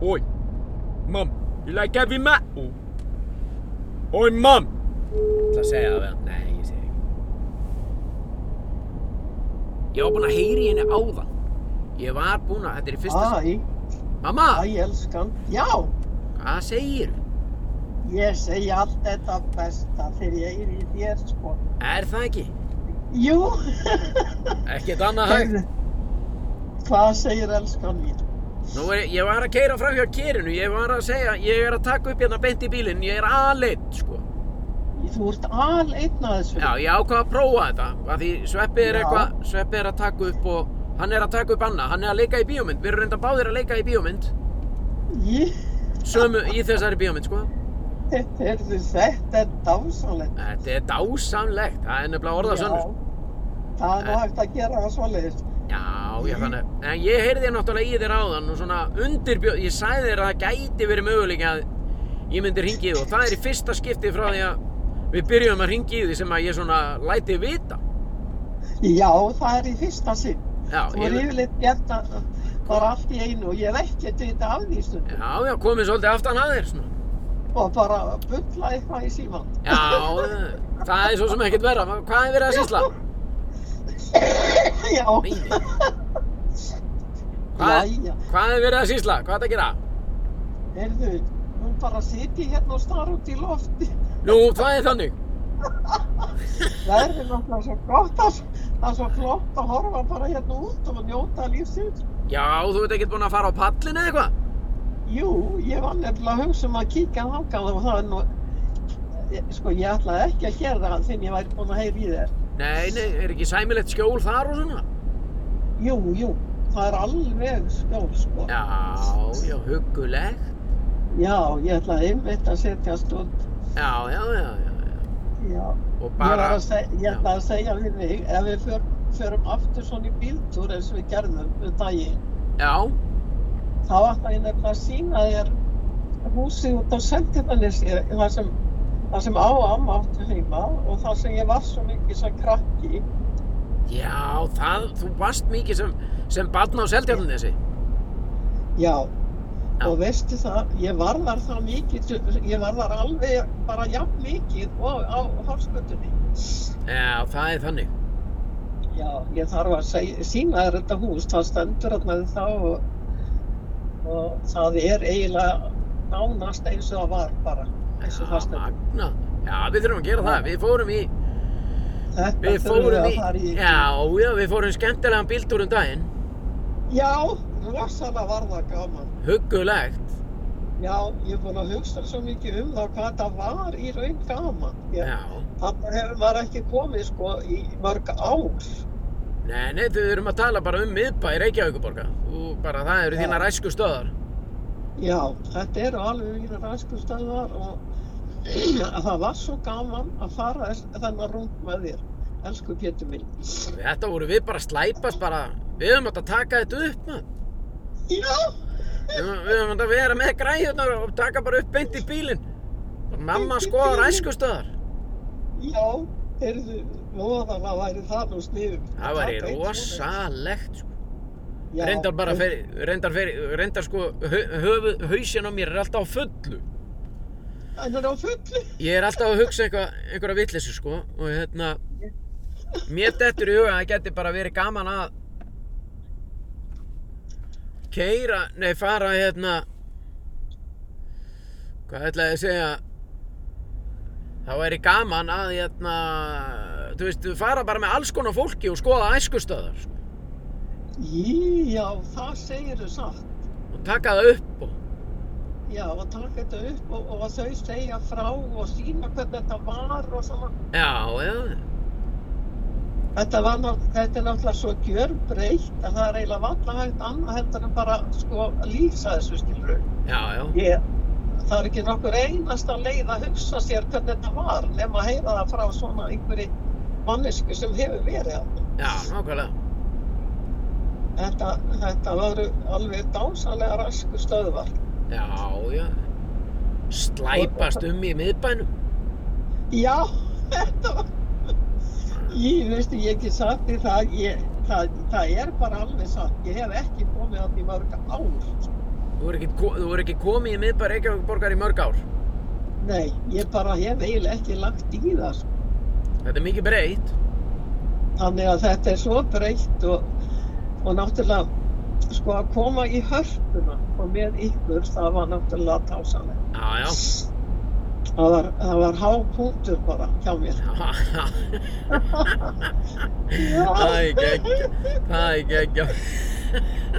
Oi. Mum, you like heavy metal? Oi mum. Það segja það hann Nei, ég segi ekki. Ég var búinn að heyri henni áðan. Ég var búinn að, þetta er í fyrsta Æ, Mamma, æ, elskan. Já, hvað segir ég segi allt þetta besta þegar ég er í þér, sko. Er það ekki? Jú, Ekkert annað hægt hvað segir elskan mín? Nú er, ég var að keira frá hjá kerinu, ég var að segja, ég er að taka upp hérna beint í bílinn, ég er aðleitt, sko. Þú ert al einn að þessu. Já, ég ákvað að prófa þetta, af því Sveppi er eitthvað, Sveppi er að taka upp og hann er að taka upp annað, hann er að leika í bíómynd, við erum reynda báðir að leika í bíómynd, Ég, sömu í þessari bíómynd, sko. Heyrðu, þetta er dásanlegt. Þetta er dásamlegt, það er nefnilega orðað sönnur. það er nú hægt að gera það svoleiðis. Já, já, þannig, en ég heyrði náttúrulega í þér áðan og svona undirbjóð, ég sagði þér að það gæti verið möguleik að ég myndi ringi í þig og það er í fyrsta skipti frá því að við byrjum að ringi í því sem að ég svona læti vita. Já, það er í fyrsta sinn. Já, Þú er yfirleitt gert að bara allt í einu og ég hef ekkert vita af því stundum. já, já, komið svolítið aftan að þér svona. Og bara bulla eitthvað í síman. Já, það er svo sem ekkert verra, hvað er verið að sýsla? Já. Hvað, hvað er verið að sýsla? Hvað er það að gera? Heyrðu, hún bara siti hérna og starra út í lofti. Nú, það er þannig. Það er náttúrulega svo gott að það er svo flott að horfa bara hérna út og njóta lífsins. Já, þú ert ekkert búinn að fara á pallin eða eitthvað? Jú, ég var nefnilega að hugsa um að kíkja þangað og það er nú, ég- sko ég ætlaði ekki að gera það þegar ég væri búinn að heyra í þér. Nei, nei, er ekki sæmilegt skjól þar og svona? Jú, jú, það er alveg skjól, sko. Já, já, huggulegt. Já, ég ætlaði einmitt að setjast út. Já, já, já, já, já. Já, Og ég, bara, að seg, ég ætlaði að segja við þig, ef við för, förum aftur svona í bíltúr eins og við gerðum um daginn, já, þá ætla ég nefnilega að sína þér húsið út á Seltjarnanesi þar sem, sem á og amma áttu heima og þar sem ég var svo mikið sem krakki já, það, þú varst mikið sem, sem barn á Seldjarnanesi. já, Já. og veistu það, ég var þar það mikið ég var þar alveg bara jafn mikið og á hálsgötunni Já, það er þannig. já, ég þarf að sína þér þetta hús það stendur þarna við þá og, og það er eiginlega nánast eins og það var bara eins og það Já. Já, við þurfum að gera það. Við fórum í, þetta við þurfum fórum við í, að fara í já, já, við fórum skemmtilegan bíltúr um daginn. Já, rosalega var það gaman. Huggulegt. Já, ég er búin að hugsa svo mikið um það hvað það var í raun gaman. Ég, Já. Þannig hefur maður ekki komið sko í mörg ár. Nei, nei, við erum að tala bara um miðbæ Reykjavíkuborga. Þú bara, það eru Já. þína ræsku stöðar. Já, þetta eru alveg mínu ræskustöðar og það var svo gaman að fara þennan rúnd með þér. Elsku Pétur minn. Þetta voru við bara slæpast bara, við höfum átt að taka þetta upp, maður. Já, Við höfum- átt að vera með græðunar og taka bara upp beint í bílinn. Og mamma Beint í skoðar bílinn? Já, heyrðu, voðalega væri það nú sniðum. Það væri rosalegt, sko. Já, Reyndar bara og- fyrir, reyndar fyrir, reyndar sko, hausin á mér er alltaf á fullu. Hann er á fullu. Ég er alltaf að hugsa eitthvað, einhverja vitleysu, sko. Og hérna, mér dettur í huga að það geti bara verið gaman að keira, nei, fara hérna, hvað ætlaði ég að segja, það væri gaman að, hérna, þú veist, fara bara með alls konar fólki og skoða æskustöðar, sko. Já, það segir þau satt. Og taka það upp og, já, og taka þetta upp og, og þau segja frá og sína hvernig þetta var og svona. Já, já, Þetta, var, þetta er náttúrulega svo gjörbreytt að það er eiginlega valla hægt annað heldur en bara sko lýsa þessu skilur. já, já, Ég, það er ekki nokkur einasta leið að hugsa sér hvernig þetta var nema að heyra það frá svona einhverju mannesku sem hefur verið þarna. já, nákvæmlega. Þetta, þetta voru alveg dásalega rasku stöðvar. Já, já. Slæpast um í miðbænum. Já, þetta var... Ég veistu, ég hef ekki sagt því það, ég, það, það er bara alveg satt. Ég hef ekki komið þarna í mörg ár. Þú er ekki, ekki komið í miðbæ Reykjavík í mörg ár. Nei, ég bara hef eiginlega ekki lagt í það. Sko. Þetta er mikið breytt. Þannig að þetta er svo breytt og, og náttúrulega sko að koma í hörpuna og með ykkur það var náttúrulega tásalega. Já, já. Það var, það var hápunktur bara hjá mér. Já. Það er geggja. Það er geggja.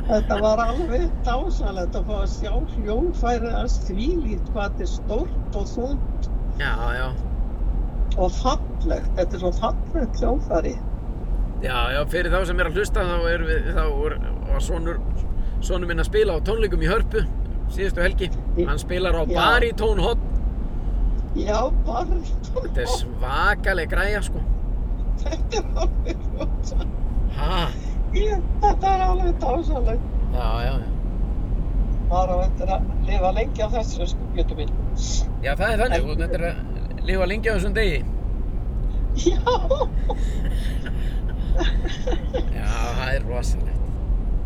Þetta var alveg dásalegt að fá að sjá hljóðfærið hans þvílít hvað þetta er stórt og þungt Já, já. og fallegt. Þetta er svo fallegt hljóðfæri. Já, já, fyrir þá sem er að hlusta þá er við, þá er, var sonur, sonur minn að spila á tónleikum í Hörpu síðustu helgi. Hann spilar á Já. baritónhotn. Já, bara Þetta er svakaleg græja, sko. Þetta er alveg rosa. Ha? Ég, þetta er alveg dásalegt. Já, já, já. Bara á eftir að lifa lengi á þessu sko, Björn minn. Já, það er þannig. og Þetta er að lifa lengi á þessum degi. Já, Já, það er rosalegt.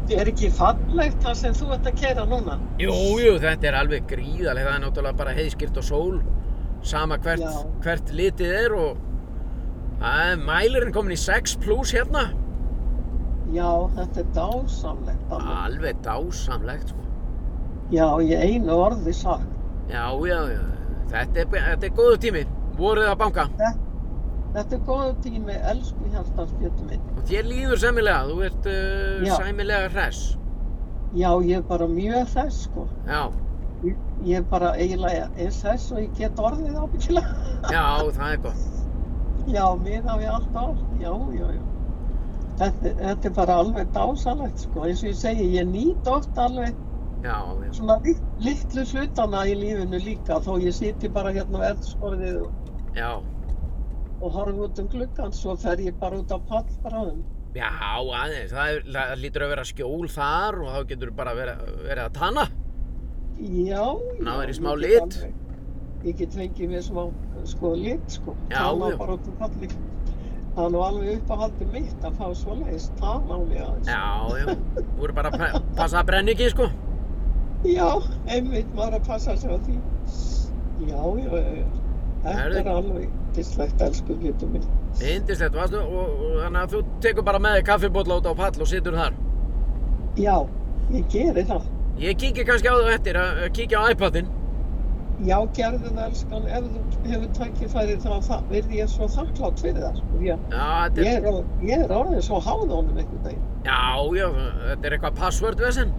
þetta er ekki fallegt það sem þú ert að kera núna. Jú, jú, þetta er alveg gríðarlega. Það er náttúrulega bara heiðskýrt og sól. Sama hvert, hvert litið er og það er mælirinn komin í 6 plus hérna. Já, þetta er dásamlegt alveg. Alveg dásamlegt, sko. Já, í einu orði sagt. Já, já, já. Þetta er, þetta er góðu tími. Voruð að banka. Þetta, þetta er góðu tími, elsku hjartans Björn minn. Og þér líður sæmilega. Þú ert uh, sæmilega hress. Já, ég er bara mjög þess sko. Já, Ég, ég er bara eiginlega eins þess og ég get orðið ábyggilega. já, það er gott. Já, miða við allt allt. Já, já, já. Þetta, þetta er bara alveg dásalegt sko. Eins og ég segi, ég nýt oft alveg Já, já. svona lit, litlu hlutana í lífinu líka þó ég siti bara hérna á eldskorðið og, og horfi út um gluggan svo fer ég bara út á pallbráðum. já, aðeins. Það, er, það lítur að vera skjól þar og þá getur bara verið, að tanna. Já, Ná, já, er í smá lit. Ég get fengið mér smá sko lit sko. Já. bara út um palli. Það er nú alveg uppáhaldið mitt að fá svoleiðis tana á mig aðeins. Já, já. Þú eru bara að pa- passa að brenna ekki, sko. Já, einmitt maður að passa sig á því. Já, já, já. Þetta Herðu. er alveg dislegt, elsku hlutum minn. Indislegt, varstu? Og, og þannig að þú tekur bara með þig kaffibólla út á pall og situr þar. Já, ég geri það. Ég kíkir kannski á þú eftir að kíkja á iPadinn. Já, gerðu það, elskan, ef þú hefur tækifæri þá það, verði ég svo þakklátt fyrir það, sko. Já, þetta ég, er, ég er orðin svo háð honum einhvern veginn. já, já, þetta er eitthvað password vesen.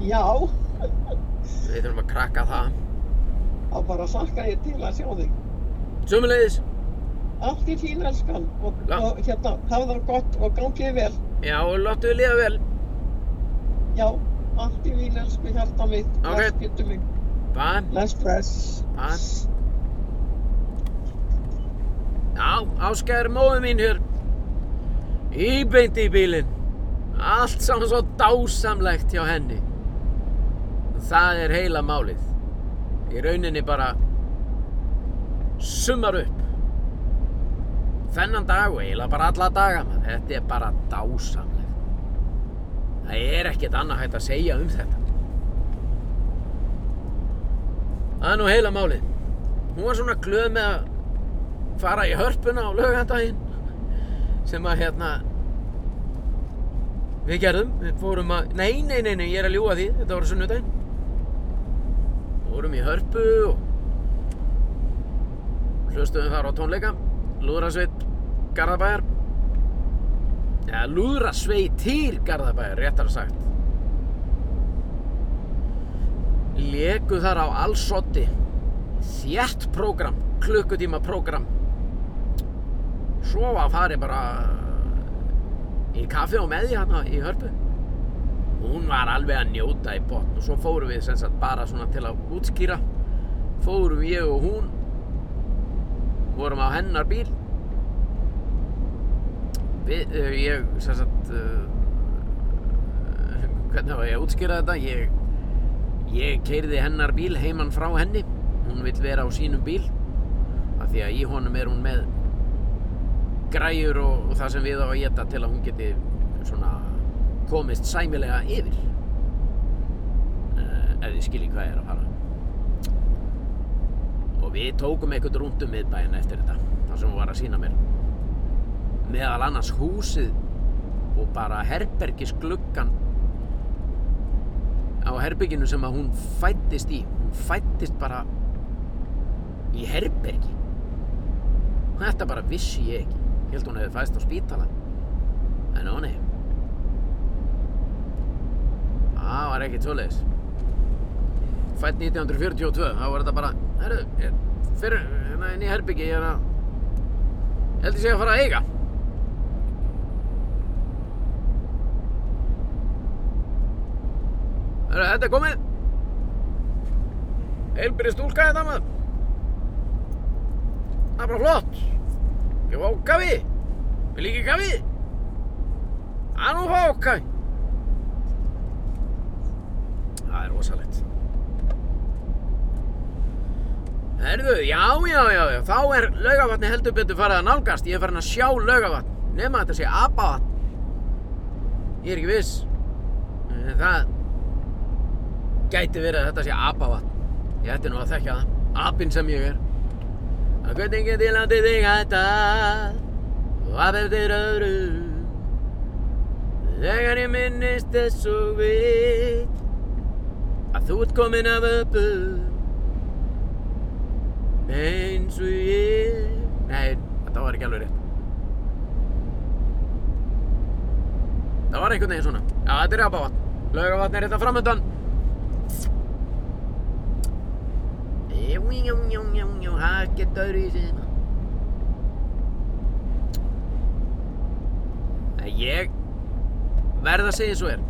Já, Við þurfum að krakka það. þá bara þakka ég til að sjá þig. Sumulegis. Allt í fín, elskan, og, Já. og hérna, hafa það gott og gangið vel. Já, og láttu þið liða vel. Já, allt í fín, elsku hjarta mitt, Ok. bless, getur mig, Bæ, bless, bless. bæ. Já, Áskæður móðu mín hér. Íbeint í bílinn. Allt saman svo dásamlegt hjá henni. Það er heila málið. Í rauninni bara summar upp. Þennan dag og eiginlega bara alla daga, man. þetta er bara dásamlegt. Það er ekkert annað hægt að segja um þetta. Það er nú heila málið. Hún var svona glöð með að fara í hörpuna á laugardaginn sem að hérna við gerðum, við fórum að nei, nei, nei, nei, ég er að ljúga því, þetta var á sunnudaginn. Fórum í hörpu og hlustuðum þar á tónleika. Lúðrasveit Garðabæjar. Eða Lúðrasveitir Garðabæjar, réttar sagt Leku þar á allsotti. Þjætt prógram, klukkutíma prógram. Svo var farið bara í kaffi og meði hérna í hörpu. Hún var alveg að njóta í botn og svo fórum við sem sagt bara svona til að útskýra. Fórum ég og hún, vorum á hennar bíl. Við, uh, ég sem sagt, uh, hvernig var ég að útskýra þetta? Ég, ég keyrði hennar bíl heimann frá henni. Hún vill vera á sínum bíl. Af því að í honum er hún með græjur og, og það sem við á að geta til að hún geti svona komist sæmilega yfir uh, ef þið skiljið hvað ég er að fara og við tókum eitthvað rúnt um miðbæinn eftir þetta þar sem hún var að sína mér meðal annars húsið og bara herbergisgluggan á herberginu sem að hún fættist í. Hún fættist bara í herbergi. Þetta bara vissi ég ekki. Ég held hún hefði fæst á spítala. En ó nei. Það var ekkert svoleiðis. Fætt 1942 þá var þetta bara herru, fyrir hérna inn í herbyggi ég er að held ég sé að fara að eiga þetta er komið. Heilbyrði stúlka þetta maður. Það er bara flott. Ég fá kaffi. Vil ekki kaffi. Það nú fá kaffi það er rosalegt. Herðu, já, já, já, já, þá er laugavatni heldur betur farið að nálgast. Ég er farin að sjá laugavatn, nema að þetta sé apavatn. Ég er ekki viss. Það gæti verið að þetta sé apavatn. Ég ætti nú að þekka það. Apinn sem ég er. Að get ég látið þig hætta og af eftir öðru. Þegar ég minnist þess og veit að þú ert komin af öpu eins og ég Nei, þetta var ekki alveg rétt Það var einhvern veginn svona Já, þetta er Apavatn Laugavatn er þetta framöndan Getur öðru í síðan Ég verð að segja svo er.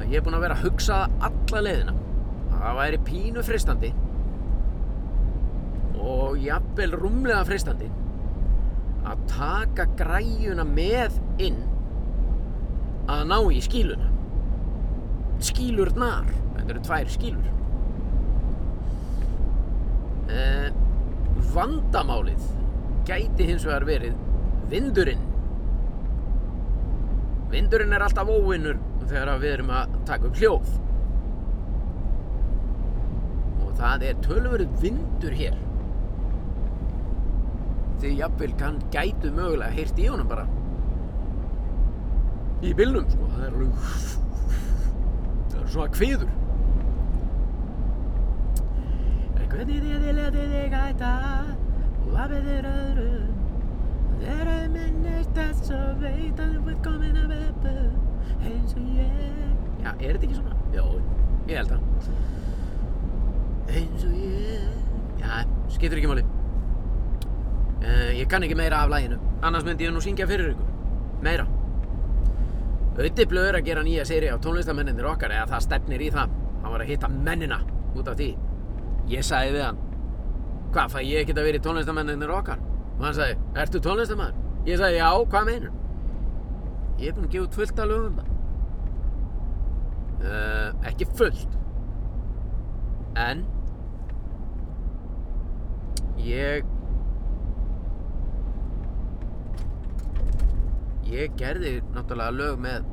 Að ég er búinn að vera að hugsa alla leiðina. Að það væri pínu fristandi og jafnvel rúmlega freistandi að taka græjuna með inn að ná í skíluna skílurnar þetta eru tvær skílur eh, vandamálið gæti hins vegar verið vindurinn. Vindurinn er alltaf óvinnur þegar við erum að taka upp hljóð. Og það er tölverið vindur hér. Því jafnvel kann gætu mögulega heyrt í honum bara. Í bylnum sko. Það er það er svona kviður en hvernig þið þið letið þig hætta og að þér öðrum þegar þið minnist þess og veit að þú ert komin af öpu eins og ég já, er þetta ekki svona? já, ég held það eins og ég já, skiptur ekki máli Uh, ég kann ekki meira af læginu, annars myndi ég nú syngja fyrir ykkur. Meira. Ötti blöður að gera nýja séri á tónlistamenninir okkar, eða það stefnir í það. Hann var að hitta mennina út af því. Ég sagði við hann, hvað fæ ég ekkert að vera í tónlistamenninir okkar? Og hann sagði, ertu tónlistamenn? Ég sagði, já, hvað meinur? Ég er búinn að gefa út fullt af lögum það. Uh, ekki fullt. En, ég ég gerði náttúrulega lög með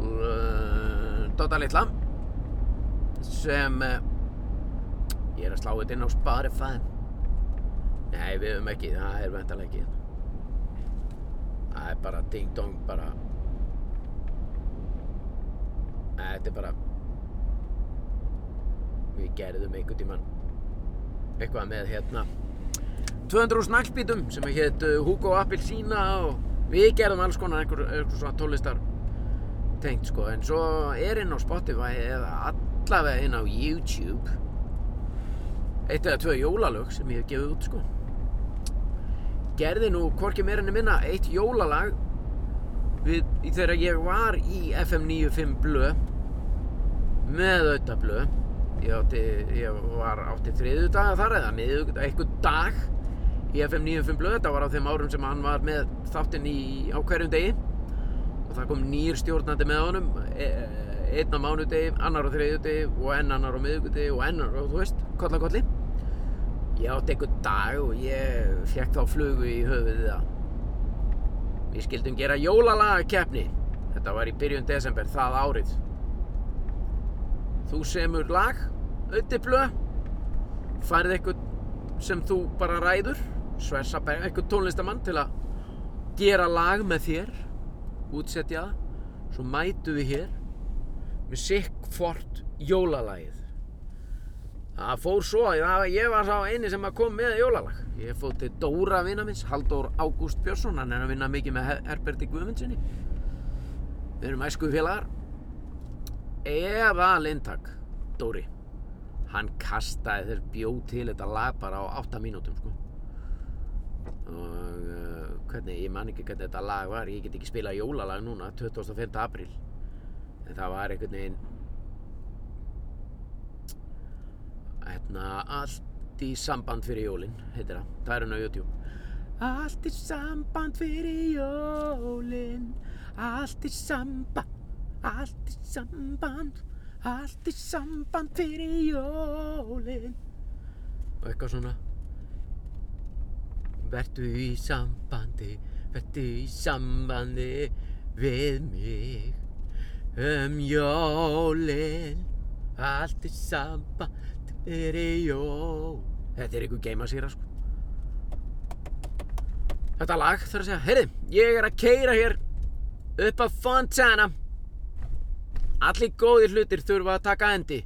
uh, Dóta Litla sem uh, ég er að slá þetta inn á Spotify. Nei við höfum ekki það er vendalega ekki það er bara ding dong bara. Þetta er bara við gerðum einhvern tíman eitthvað með hérna 200 snakkbítum sem heit Hugo Appelsína og við gerðum alls konar einhver, einhver svona tónlistar tengt sko. En svo er inn á Spotify eða allavega inn á YouTube. Eitt eða tvö jólalög sem ég hef gefið út sko. Gerði nú hvorki meira enn minna eitt jólalag við, þegar ég var í FM 95 blö með auðvitað blö. Ég, átti, ég var átti þriðu daga þar eða eitthvað dag í FM 95 blö. Þetta var á þeim árum sem hann var með þáttinn í, á hverjum degi. Og það kom nýr stjórnandi með honum e, einn á mánudegi, annar á þriðjudegi og enn annar á miðugudegi og ennar og þú veist, kolla kolli ég átti einhvern dag og ég fekk þá flugu í höfuðið að við skildum gera jólalagakeppni. Þetta var í byrjun desember það árið. Þú semur lag auðvitað færið eitthvað sem þú bara ræður sversa eitthvað tónlistamann til að gera lag með þér útsetja það svo mætu við hér með sikkfort jólalagið það fór svo að ég var sá eini sem að kom með jólalag ég fóð til Dóra vinna minns Halldór Ágúst Björnsson hann er að vinna mikið með Her- Herberti Guðmundsinni við erum æsku félagar eða lintak Dóri hann kastaði þess bjóð til þetta lag bara á 8 mínútum sko. og uh, hvernig, ég man ekki hvernig þetta lag var ég get ekki spilað jólalag núna 25. apríl en það var einhvern veginn hérna allt í samband fyrir jólin heitir það, það er hann á YouTube. Allt í samband fyrir jólin allt í samband allt í samband allt í samband fyrir jólin. Og eitthvað svona Vertu í sambandi, vertu í sambandi við mig um jólin allt í sambandi fyrir jól. Þetta er einhver geimasýra sko. Þetta lag þarf að segja, heyrði, ég er að keira hér upp að Fontana. Allir góðir hlutir þurfa að taka endi.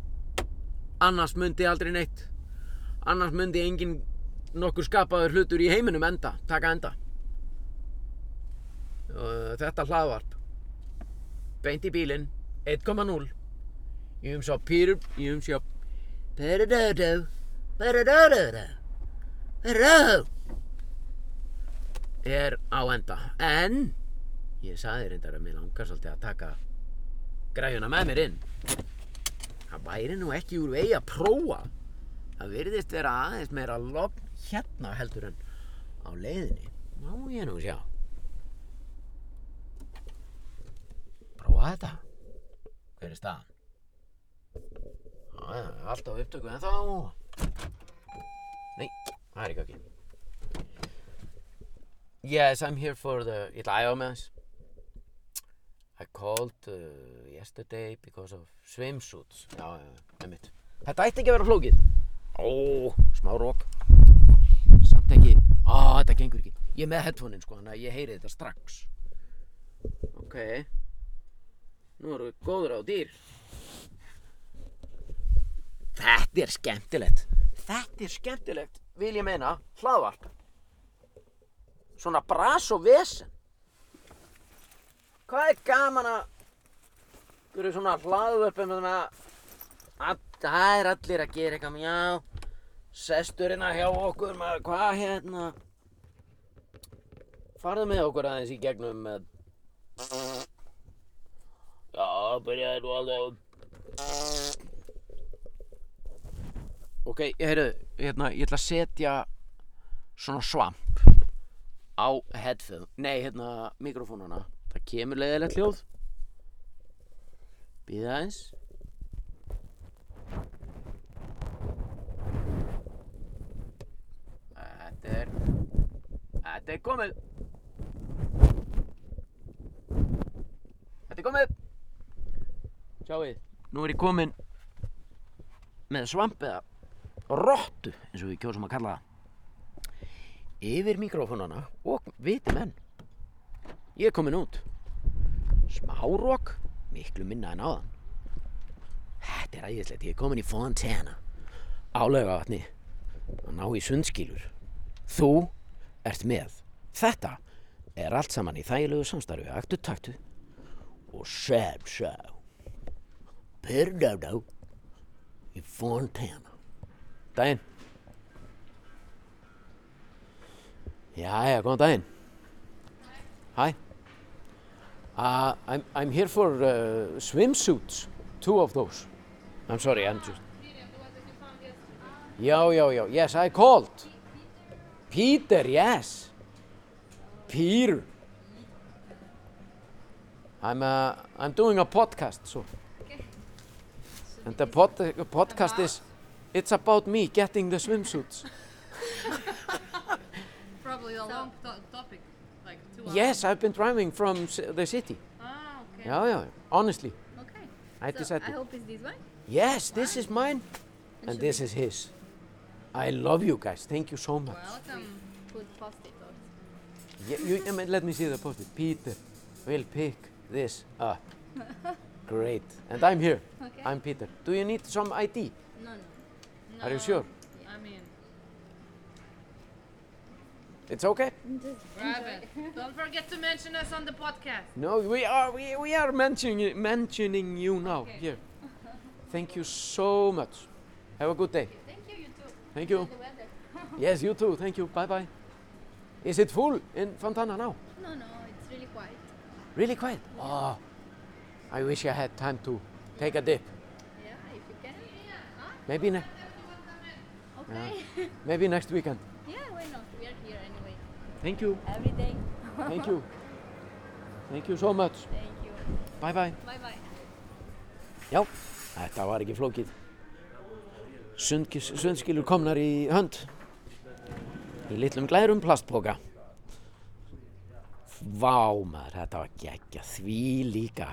Annars mundi aldrei neitt. Annars mundi engin nokkur skapaður hlutur í heiminum enda, taka enda. Þetta hlaðvarp Beint í bílinn. 1.0 Ég umsjá Pýrum Ég umsjá Peridódó Peridódó Peridó Er á enda. En Ég sagði reyndar að mér langar svolítið að taka græjuna með mér inn. Það væri nú ekki úr vegi að prófa. Það virðist vera aðeins meira logn hérna heldur en á leiðinni. Má ég nú sjá prófa þetta hver er staðan Já, já, allt á upptöku en þá nei, það er ekki ekki yes, I'm here for the ég ætla að æfa með þess I called uh, yesterday because of swimsuits. Já, einmitt. Þetta ætti ekki að vera flókið. Ó, smá rók. Samt ekki. Á, þetta gengur ekki. Ég er með headphone-in sko, þannig að ég heyri þetta strax. Ok. Nú erum við góður á dýr. Þetta er skemmtilegt. Þetta er skemmtilegt, vil ég meina, hlaðvarp. Svona bras og vesen. Hvað er gaman að Hverju svona hlaðvörpum með svona að það er allir að gera eitthvað já sesturina hjá okkur maður hvað hérna farðu með okkur aðeins í gegnum með já byrjaði nú alveg ok, heyrðu hérna, ég ætla að setja svona svamp á headphone nei, hérna, mikrofónuna. Það kemur leiðilegt hljóð. Býða aðeins. Þetta er þetta er komið. Þetta er komið sjáuð nú er ég komin með svamp eða rottu eins og við kjósum að kalla það yfir mikrofónana og viti menn Ég er komin út. Smárók, miklu minna en áðan. Þetta er æðislegt, ég er komin í Fontana. Álega vatni. Að ná í sundskýlur. Þú ert með. Þetta er allt saman í þægilegu samstarfi, aktu taktu. og Sam Sá Bernardo í Fontana. Daginn Jæja, góðan daginn Hi. Uh, I'm, I'm here for uh, swimsuits Two of those. I'm sorry, I'm just Já, já, já, yes, I called. Peter, yes. Peter. I'm, uh, I'm doing a podcast, so and the pod podcast is it's about me getting the swimsuits. Probably a long to topic, like. Yes, I've been driving from the city. Ah, okay. Yeah, yeah, honestly. Okay. I So decided. I hope it's this one. Yes, this is mine and should this is his. I love you guys. Thank you so much. Welcome. Put post-it. Yeah, you, I mean, let me see the post-it. Peter will pick this up. Great. And I'm here. Okay. I'm Peter. Do you need some ID? No, no. Are you No, sure? I mean, It's okay? Just grab it. Don't forget to mention us on the podcast. No, we are we, we are mentioning mentioning you now Okay. here. Thank you so much. Have a good day. Thank you, you too. Thank you. The weather. Yes, you too. Thank you. Bye bye. Is it full in Fontana now? No, no, it's really quiet. Really quiet. Oh, I wish I had time to take a dip. Yeah, if you can. Maybe ne- Okay. maybe next weekend. Yeah, why not? We are here anyway. Thank you. Every day. Thank you. Thank you so much. Thank you. Bye bye. Bye bye. Já, þetta var ekki flókið. Sundskilur komnar í hönd. Í litlum glærum plastpoka. Vá maður, þetta var geggja því líka.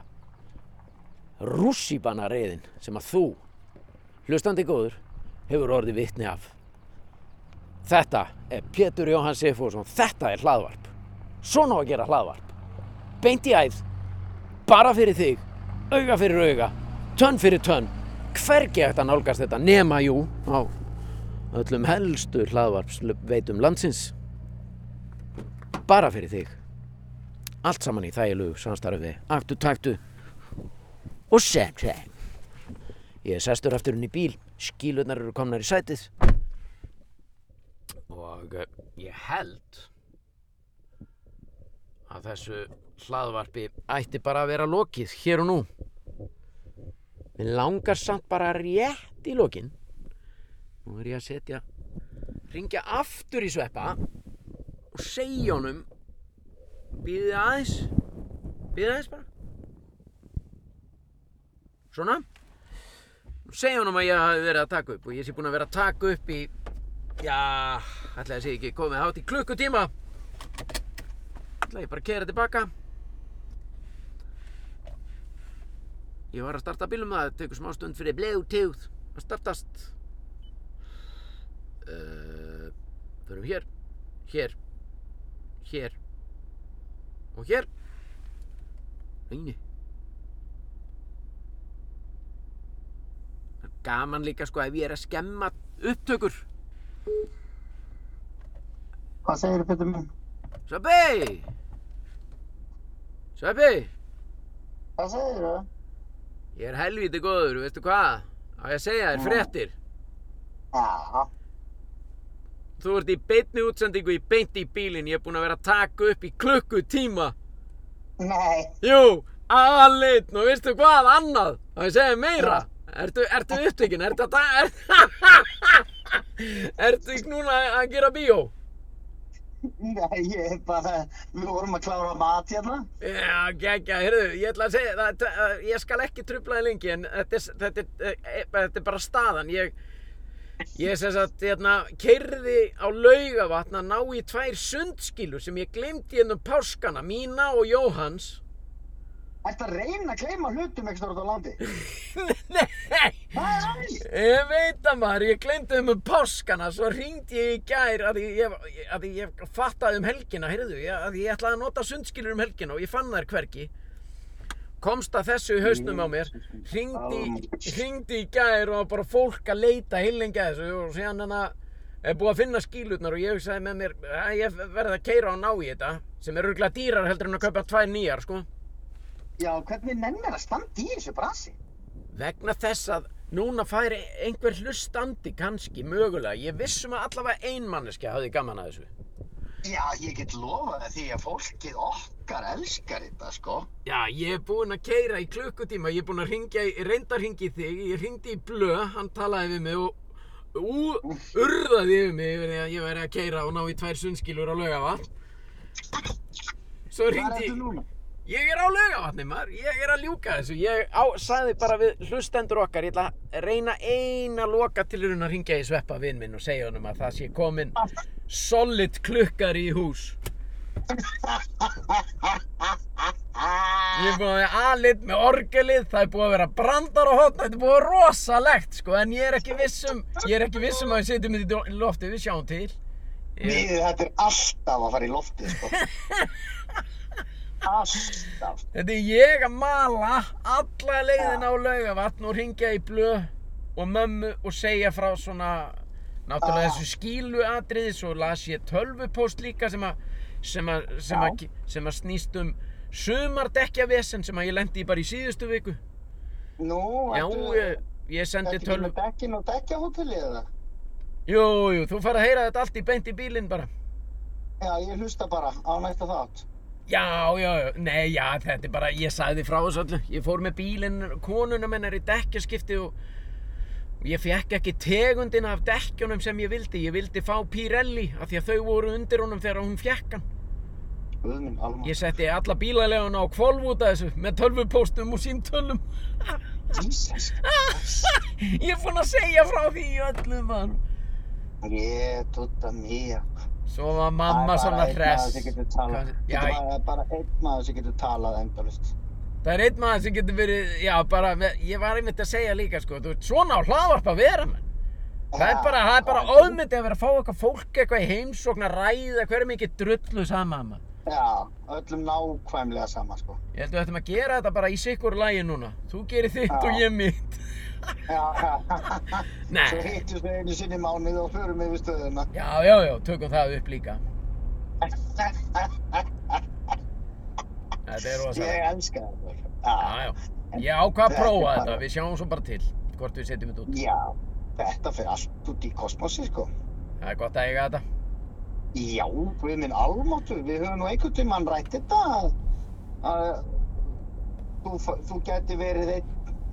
Rússíbana reyðin sem að þú, hlustandi góður, hefur orðið vitni af. Þetta er Pétur Jóhann Sifússon, þetta er hlaðvarp. Svona á að gera hlaðvarp. Beint í æð, bara fyrir þig, auga fyrir auga, tönn fyrir tönn, hvergi hægt að nálgast þetta nema jú á öllum helstu hlaðvarpsveitum landsins. Bara fyrir þig. Allt saman í þægilegu samstarfi, aktu taktu og sem sem. Ég er sestur aftur inn í bíl, skílunar eru komnar í sætið og eh, ég held að þessu hlaðvarpi ætti bara að vera lokið hér og nú. Mér langar samt bara rétt í lokin. Nú er ég að setja, ringja aftur í sveppa og segja honum, býðið aðeins, býðið aðeins bara. Svona. Segja honum að ég hafi verið að taka upp og ég sé búinn að vera að taka upp í, já, ætla að segja ekki, komið hátt í klukkutíma. ætla ég bara að kera tilbaka ég var að starta bílum það tekur smá stund fyrir bluetooth að startast uh, förum hér hér hér og hér eini það er gaman líka sko ef ég er að skemma upptökur Hvað segir þið Petur minn? Sveppi Sveppi Hvað segir þið? Ég er helvíti góður, veistu hvað? Á ég að segja þér Já. fréttir. Já, Þú ert í beinni útsendingu í beint í bílinn. Ég er búinn að vera að taka upp í klukkutíma. nei, Jú, aðalitn og veistu hvað annað? Á ég að segja þér meira. Ertu, ertu upptökin? Ertu að ta- er, Ertu núna að gera bíó? nei, ég er bara, við vorum að klára mat hérna. Já, geggja, heyrðu, ég ætla að segja það, það, ég skal ekki trubla þig lengi en þetta er, þetta er, e, þetta er bara staðan, ég, ég sem sagt, hérna, keirði á laugavatn að ná í tvær sundskílur sem ég glemdi hérna um páskana, mína og Jóhans. Ætti að reyna að kleima hlutum ekki stórt á landi. Nei, Það er aðeins. ég veit að maður, ég glemdi um um páskana, svo ringdi ég í gær að ég, að ég fattaði um helgina, heyrðu, að ég ætlaði að nota sundskílur um helgina og ég fann þær hvergi. Komst að þessu í hausnum á mér, ringdi, í gær og bara fólk að leita heilengi að þessu og síðan hann að er búið að finna skílutnar og ég sagði með mér að ég verði að keira og ná í þetta sem er örgulega dýrar heldur en að kaupa tvær nýjar sko Já, hvernig nennir að standa í þessu brasi? Vegna þess að núna færi einhver hlustandi kannski, mögulega. Ég vissum að allavega ein manneskja hafði gaman að þessu. Já, ég get lofað því að fólkið okkar elskar þetta, sko. Já, ég er búinn að keira í klukkutíma, ég er búinn að ringja, í- reynda að ringja í þig, ég ringdi í Blö, hann talaði við mig og ú, urðaði yfir mig yfir því að ég væri að keira og ná í tvær sundskilur á laugavatn. Svo ringdi? Ég er á laugavatni maður, ég er að ljúka þessu. Ég á, sagði bara við hlustendur okkar, ég ætla að reyna eina loka til að ringja í sveppa vinn minn og segja honum að það sé komin solid klukkari í hús. Ég er búinn að vera aðlit með orgelið, það er búið að vera brandar á hotna, þetta er búið að vera rosalegt sko, en ég er ekki vissum, ég er ekki vissum að við setjum þetta í loftið, við sjáum til. Ég, Við, þetta er alltaf að fara í loftið, sko. Alltaf. þetta er ég að mala alla leiðina á laugavatn og ringja í blöð og mömmu og segja frá svona, náttúrulega Ah. þessu skílu atriði, svo las ég tölvupóst líka sem að, sem að, sem Já. að, sem að snýst um sumardekkjavesen sem að ég lendi í bara í síðustu viku. Nú, Já, ég, ég sendi ertu ekki tölvu... með dekkin og dekkjahótelið eða? Jú, jú, þú fara að heyra þetta allt í beint í bílinn bara. Já, ég hlusta bara á næsta þátt. Já, já, já, nei, já, þetta er bara, ég sagði frá þessu öllu. Ég fór með bílinn, konuna mennar í dekkjaskipti og ég fekk ekki tegundina af dekkjunum sem ég vildi. Ég vildi fá Pirelli af því að þau voru undir honum þegar hún fekk hann. Guð minn, alma. Ég setti alla bílaleguna á kvolv út af þessu með tölvupóstum og símtölum. Jesus. Ég er búinn að segja frá því í öllum mann. Ég, tutta mía. Svo var mamma svona Það er bara einn hress. maður sem getur talað. Já, er bara- einn maður sem getur talað endalist. Það er einn maður sem getur verið, já bara, ég var einmitt að segja líka sko, þú veist, svona á hlaðvarp að vera menn. Það er bara, það er bara óðmyndi að vera að fá eitthvað fólk eitthvað í heimsókn að ræða hverju mikið drullu sama maður. Já, öllum nákvæmlega sama, sko. Ég held að við ættum að gera þetta bara í sikkur lægi núna. Þú gerir þitt Já. og ég mitt. Nei. Svo hittum við einu sinni mánuð og förum yfir stöðuna. Já, já, já, tökum það upp líka. Þetta er Ég rosalega. elska þetta. Já, já. Ég ákvað að prófa bara- þetta, við sjáum svo bara til hvort við setjum þetta út. Já, þetta fyrir allt út í kosmosi, sko. Það er gott að eiga þetta. Já, við minn almáttu, við höfum nú einhvern tímann rætt þetta að, þú, þú gæti verið einn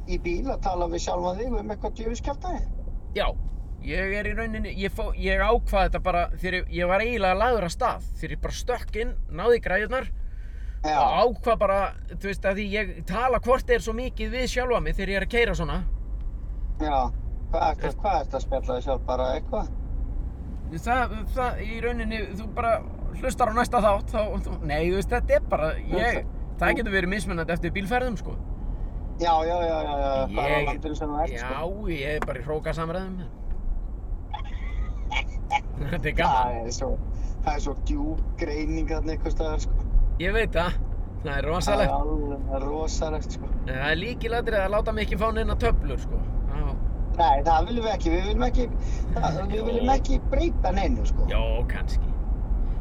í bíl að tala við sjálfa þig um eitthvað djöfiskjaftaði. Já, ég er í rauninni, ég, fó, ég ákvað þetta bara þegar ég var eiginlega lagður að stað. Þegar ég bara stökk inn, náði græðunar Já, og ákvað bara, þú veist, að því ég tala hvort er svo mikið við sjálfa mig þegar ég er að keira svona. já, hvað hvað ertu að spjalla þig sjálf bara eitthvað? Það, það, í rauninni, þú bara hlustar á næsta þátt, þá, nei, þú veist, þetta er bara, ég, það getur verið mismunandi eftir bílferðum, sko. Já, já, já, já, já, bara á Ég- landinu sem þú ert, Já, sko. ég er bara í hrókasamræðum. Þetta er Það gaman. er svo, það er svo djúb greining þarna eitthvað staðar, sko. Ég veit það, það er Það rosalegt. er alveg rosalegt, sko. Það er líkilætrið að láta mig ekki fá neina töflur, sko. Já. Nei, það viljum við ekki, við viljum ekki, það, við viljum ekki breyta neinu, sko. Jó, kannski.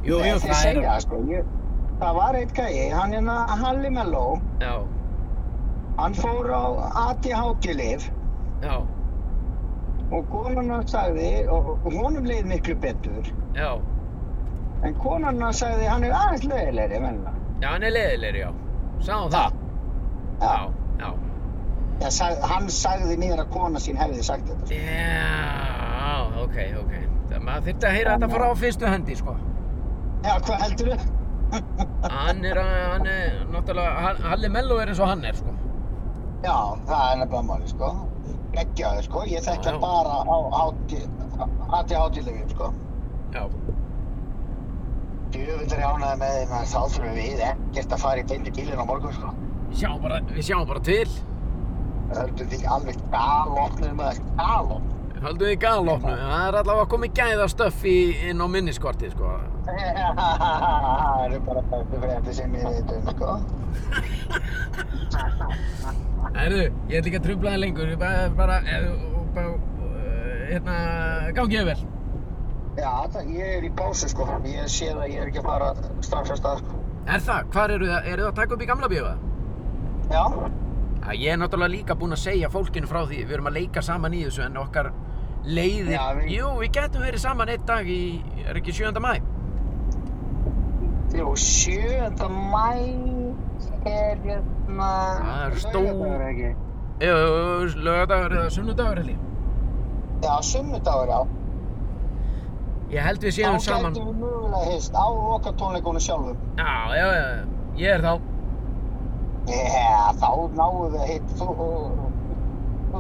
Jú, jú, það segja, er... sko, ég, það var eitt gæi, hann hérna Halli Mello, Já, hann fór á ADHD-lif já, og konan hann sagði, og, honum leið miklu betur, já. en konan hann sagði, hann er aðeins leiðilegri, menna. Já, hann er leiðilegri, já. Sáum það. Já, já. Já, sag, hann sagði mér að kona sín hefði sagt þetta. sko. Já, ok, ok. Það maður þurfti að heyra þetta frá fyrstu hendi, sko. Já, hvað heldur þau? Hann er, hann er, náttúrulega, Halli Mello er eins og hann er, sko. Já, það er nefnilega máli, sko. Geggjaður, sko. Ég þekki Já, bara á ADHD-lifjum, sko. Já. Djöfull ég ánægði með þeim að þá þurfum við ekkert að fara í beint í bílinn á morgun, sko. Sjáum bara, við sjáum bara til. Höldum því alveg galopnir með það, galopn. Haldum við galopnu. Það er allavega komið gæða stöff í, inn á minniskortið, sko. Það eru bara bestu frétti sem ég veit um, sko. Herru, ég ætla ekki að trubla það lengur. Ég bara, bara, eh, bara, eh, hérna, gangi ég vel. Já, það, ég er í pásu, sko. Ég sé það, ég er ekki að fara strax á stað, sko. Er það? Hvar eru það? Eru það að taka upp í gamla bíóða? Já, Já, ég er náttúrulega líka búinn að segja fólkinu frá því, við erum að leika saman í þessu en okkar leiðir, Já, við- jú, við getum verið saman einn dag í, er ekki 7. mæ? jú, 7. mæ er hérna... Það er stór- laugardagur, ekki? Jú, lögadagur eða sunnudagur held ég. Já, sunnudagur, já. Ég held við séum Þá saman, gætum við mögulega hist á lokatónleikunum sjálfum. já, já, já, ég er þá. Já, þá náum við að hitt. Þú,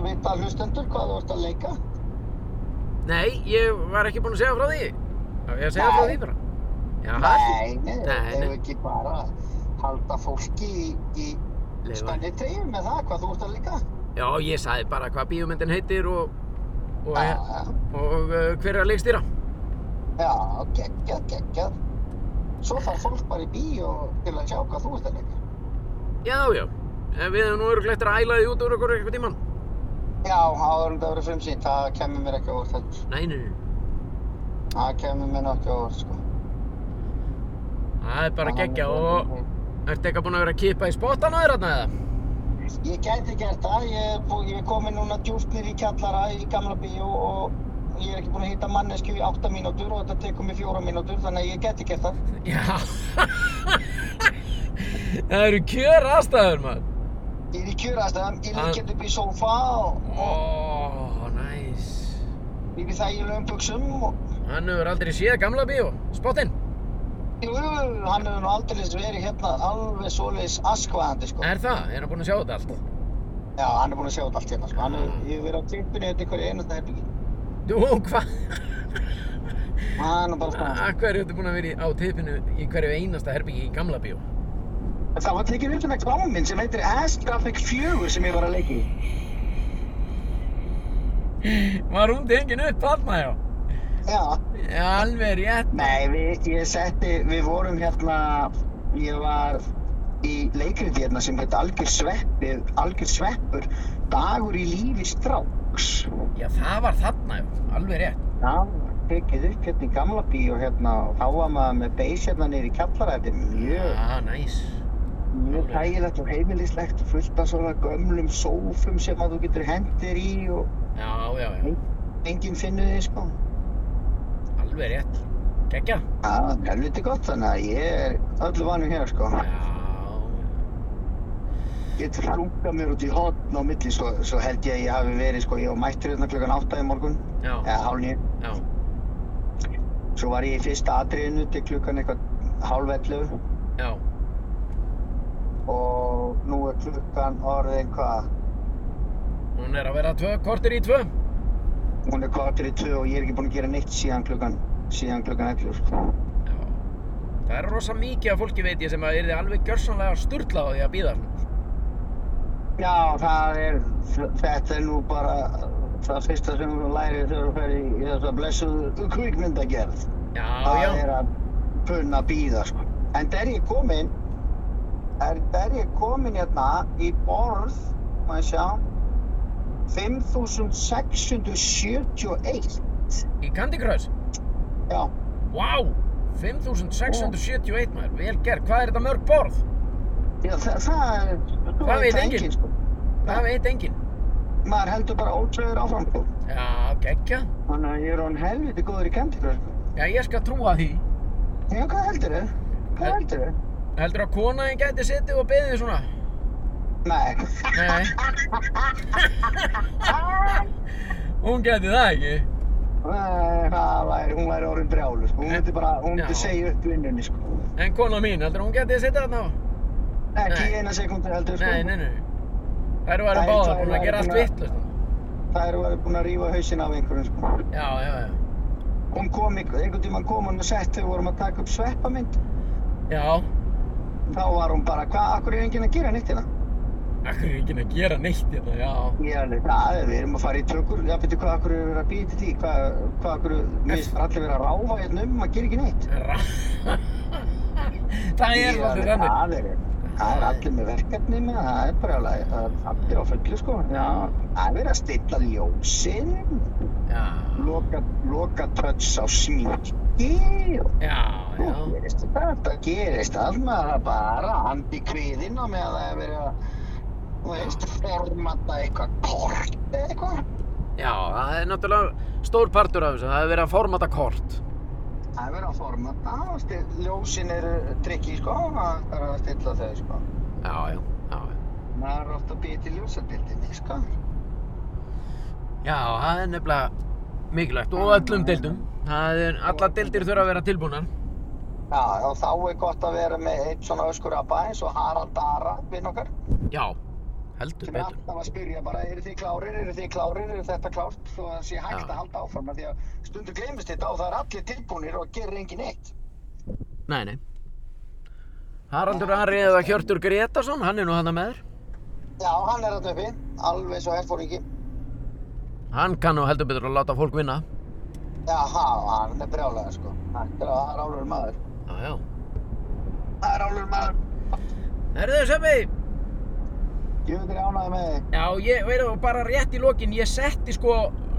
veit að hlustendur hvað þú ert að leika? Nei, ég var ekki búinn að segja frá því. Já, ég að segja frá því bara. Já, Nei, nei, Nei, nei. Ef ekki bara halda fólki í, í Leifa. spenni treyju með það hvað þú ert að leika. Já, ég sagði bara hvað bíómyndin heitir og, og, og, já. og uh, hver er að leikstýra. Já, geggjað, geggjað. Svo þarf fólk bara í bíó til að sjá hvað þú ert að leika. Já, já, en við hefum nú öruglega eftir að æla því út úr okkur eitthvað tíman. Já, áður en það verður frumsýnt, það kemur mér ekki á orð þetta. Nei, nei, nei, Það kemur mér ekki á orð, sko. það er bara geggja og ertu eitthvað búinn að vera að kippa í spottana þér þarna eða? Ég gæti gert það, ég er, bú- ég er komin núna djúpt niður í kjallara í gamla bíó og ég er ekki búinn að hitta mannesku í 8 mínútur og þetta tekur mig 4 mínútur, þannig að ég gæti gert það. Já. það eru kjör aðstæður, maður. Ég er í kjöraðstæðum, ég Hann- ligg hérna upp í sófa og, Ó, og næs. ég er í þægilegum buksum og Hann hefur aldrei séð gamla bíó. Spottinn. jú, jú, hann hefur nú aldrei verið hérna alveg svoleiðis askvaðandi, sko. Er það? Er hann búinn að sjá þetta allt? Já, hann er búinn að sjá þetta allt hérna, sko. Hann hefur, ég hef verið á tippinu hérna í hverju einasta herbyggi. Þú, hvað? Hann er bara svona. Að hverju ertu búinn að vera í- á tippinu í hverju einasta herbyggi í gamla bíó? Það var tekið upp með kláminn sem heitir Ass Graphic 4 sem ég var að leika í. Var hún tengin upp þarna, já? Já. Já, alveg rétt. Nei, við, ég setti, við vorum hérna, ég var í leikriti hérna sem heit Algjör Sveppið, Algjör Sveppur, Dagur í lífi stráks. Já, það var þarna, já. Alveg rétt. Já, tekið upp hérna í gamla bíó hérna og þá var maður með beis hérna niður í kjallara, þetta er mjög, Já, næs. Mjög þægilegt og heimilislegt fullt af svona gömlum sófum sem að þú getur hendir í og Já, já, já. enginn finnur þig sko. Alveg rétt. Gekkja. Já, það er helviti gott þannig að ég er öllu vanum hér sko. Já. Getur hlungað mér út í hotn á milli, svo, svo held ég að ég hafi verið, sko, ég var mættur hérna klukkan 8 í morgun, Já. eða hálf nýju. Já. Svo var ég í fyrsta atriðinu til klukkan eitthvað hálf 11 Já. Og nú er klukkan orðin hvað? Hún er að vera tvö, kortir í tvö. Hún er kvartur í 2 og ég er ekki búinn að gera neitt síðan klukkan, síðan klukkan 11, sko. Já. Það er rosa mikið af fólki veit ég sem að yrði alveg gjörsanlega sturlað á því að býða svona. Já, það er, þetta er nú bara það fyrsta sem þú lærir þegar þú fer í, þessa blessuðu kvikmyndagerð. Já, það já. er að kunna býða sko. En der ég komin er, ég komin hérna í borð maður sjá 5671 Í Candy Crush? já, Vá! 5671 maður, vel gert. Hvað er þetta mörg borð? já það, það er Það veit enginn. sko. Það veit enginn. maður heldur bara ótröður áfram sko. Já, geggja. þannig að ég er hann helviti góður í Candy Crush sko. Já, ég skal trúa því. já, hvað heldur þau? hvað heldur þau? Heldur að konaðin gæti setið og beðið svona? nei Nei. Hún gæti það ekki. Nei, það væri, hún væri orðin brjálu, sko. Hún myndi bara, hún myndi segja upp vinnunni, sko. En kona mín, heldur að hún gæti setið þarna á? Ekki eina sekundu heldur, sko. Nei, nei, nei. Væru Þær- báðar þær búin að gera allt vittlust. Það eru verið búin að rífa hausinn af einhverjum, sko. Já, já, já. Hún kom, einhvern tímann kom hún og sett þegar við vorum að taka upp sveppamynd. Já. Þá var hún bara, hvað, akkur er enginn að gera neitt hérna? Akkur er ekki að gera neitt hérna, já. Alveg, það er, við erum að fara í tökur. Já, betur hvað, akkur er verið að til því? Hvað, hvað, akkur, finnst bara allir verið að ráfa hérna um, maður gerir ekki neitt. Það er alveg, þannig. Það er, það er allir með verkefni með, það er bara alveg, það er allir á fullu, sko. Já, það er verið að stilla ljósinn. Já, loka, loka tröts á sminki og já, Nú já. gerist þetta, gerist allt með það bara andi kviðinn á meðan það er verið að veist, formata eitthvað kort eitthvað. Já, það er náttúrulega stór partur af þessu. Það er verið að formata kort. Það er verið að formata, ljósin eru trikki, sko, það er að stilla þau, sko. Já, já, já. Það er ofta að býja til ljósabildinni, sko. Já, það er nefnilega mikilvægt og öllum deildum. Það er, alla deildir þurfa að vera tilbúnar. Já, og þá er gott að vera með eitt svona öskurabba eins og Harald Dara, vinn okkar, Já, heldur sem betur. alltaf að spyrja bara, eru þið klárir, eru þið klárir, eru þetta klárt, þó að það sé hægt Já. að halda áfram, því að stundu gleymist þetta og það er allir tilbúnir og gerir engin eitt. Nei, nei. Haraldur Ari eða Hjörtur Gretarsson, hann er nú hann með þér. Já, hann er alltaf uppi, alveg svo herfóringi. Hann kann nú heldur betur að láta fólk vinna. Já, hann er brjálega, sko. Það er álur maður. Já, já. Það er álur maður. Herðu Söppi, Ég veit ekki ánægði með þig. já, ég veit þú bara rétt í lokin, ég setti sko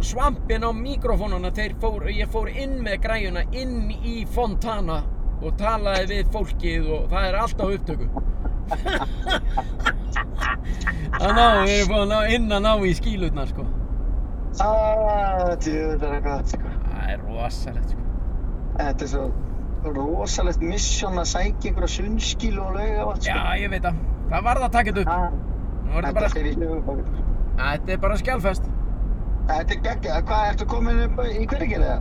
svampin á mikrofónuna þegar fór, ég fór inn með græjuna inn í Fontana og talaði við fólkið og það er alltaf upptöku. Það ná, við erum búin að ná inn að ná í skílutnar sko. Ah, það er gott, sko. Það er rosalegt sko. Þetta er svo rosalegt mission að sækja ykkur á sunnskilu og laugavat, sko. Já, ég veit það. Það varð að taka þetta upp. Þetta bara, fyrir hljóðbókir. þetta er bara skjálfest. Þetta er geggjað. Hvað, ertu komin upp í hverjegir eða?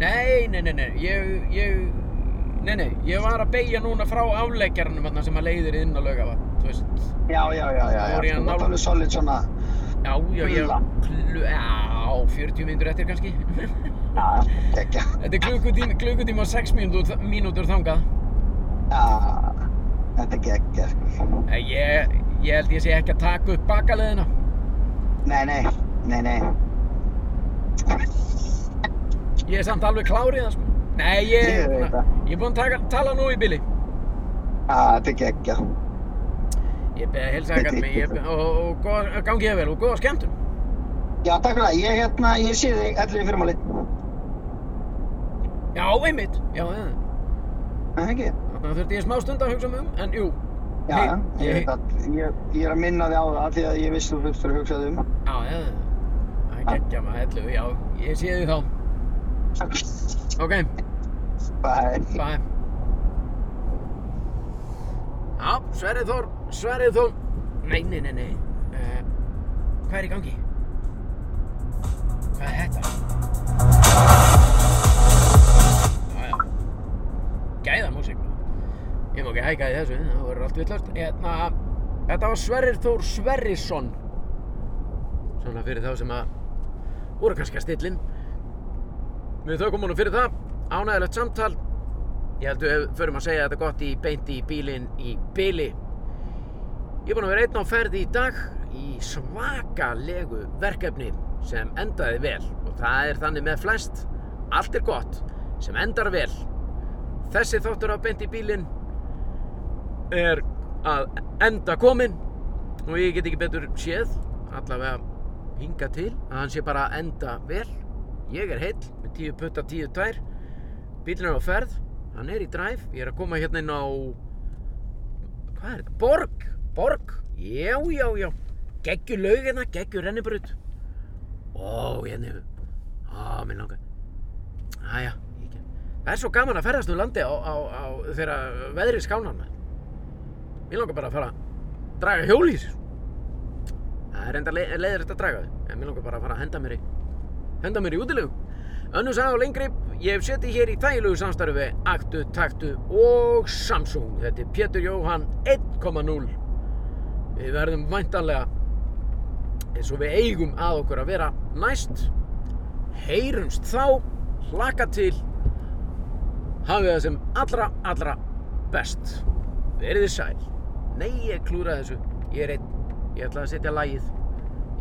Nei, nei, nei, nei, ég, ég, nei, nei, ég var að beigja núna frá afleggjarnum þarna sem að leiðir inn á laugavatn, þú veist. Já, já, já, já, Þá voru já. að alveg solid svona. Já, já, Hlulla. klu, já, 40 mínútur eftir kannski. Þetta er klukkutíma, klukkutíma og 6 mínútur, mínútur þangað. Já, þetta er geggjað, sko. Ég, ég held ég sé ekki að taka upp bakaleðina. Nei, nei, nei, nei. Ég er samt alveg klárið það, sko. Nei, ég, Ég veit það. ég er búinn að taka, tala nú í bili. Já, þetta er geggjað. Ég beði að heilsa ekkert mig, og, og, og gangi ég vel og góða skemmtun. Já, takk fyrir það. Ég, hérna, ég sé þig allir í fyrirmáli. Já, einmitt, já, já. Það er ekki? Þannig þurfti ég smá stund að hugsa mig um, en jú. Já, Hey, ég, veit að, ég, ég er að minna þig á það því að ég vissi þú fyrstur að hugsa þig um. Já, já, það geggja maður, hellu, já, ég sé því þá. Ok, Bye. bye. Já, Sverrið Þór, Sverrið Þór, nei, nei, nei, nei, uh, hvað er í gangi? Hvað er þetta? Gæða músík, ég má ekki hæka í þessu, það voru allt villast. Hérna, þetta var Sverrir Þór Sverrisson, svona fyrir þá sem að voru kannski að stillin. Við þökkum honum fyrir það, ánægilegt samtal. Ég held við förum að segja þetta gott í beint í bílinn í bili. Ég er búinn að vera einn á ferði í dag í svakalegu verkefni sem endaði vel og það er þannig með flest. Allt er gott sem endar vel. Þessi þáttur af beint í bílinn er að enda kominn og ég get ekki betur séð allavega hinga til að hann sé bara að enda vel. Ég er heill með 10 putta 10 tvær. Bílinn er á ferð, hann er í dræf. Ég er að koma hérna inn á hvað er þetta? Borg, Borg. Já, já, já. Geggju laug hérna, geggju rennibrut. Ó, hérna. Á, minn langar. Get. Það er svo gaman að ferðast um landi á, á, á þegar veðrið skánar með. Mér langar bara að fara að draga hjólís. Það er enda leiðir þetta að draga þau. En mér langar bara að fara að henda mér í, henda mér í útilegu. Önnur saga og lengri, ég hef setið hér í þægilegu samstarfi við Aktu, Taktu og Samsung. Þetta er Pétur Jóhann 1.0. Við verðum væntanlega eins og við eigum að okkur að vera næst. Heyrumst þá, hlaka til, hafið það sem allra, allra best. Verið þið sæl. Nei, ég klúraði þessu. Ég er einn. Ég ætla að setja lagið.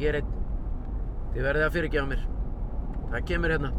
Ég er einn. Þið verðið að fyrirgefa mér. Það kemur hérna.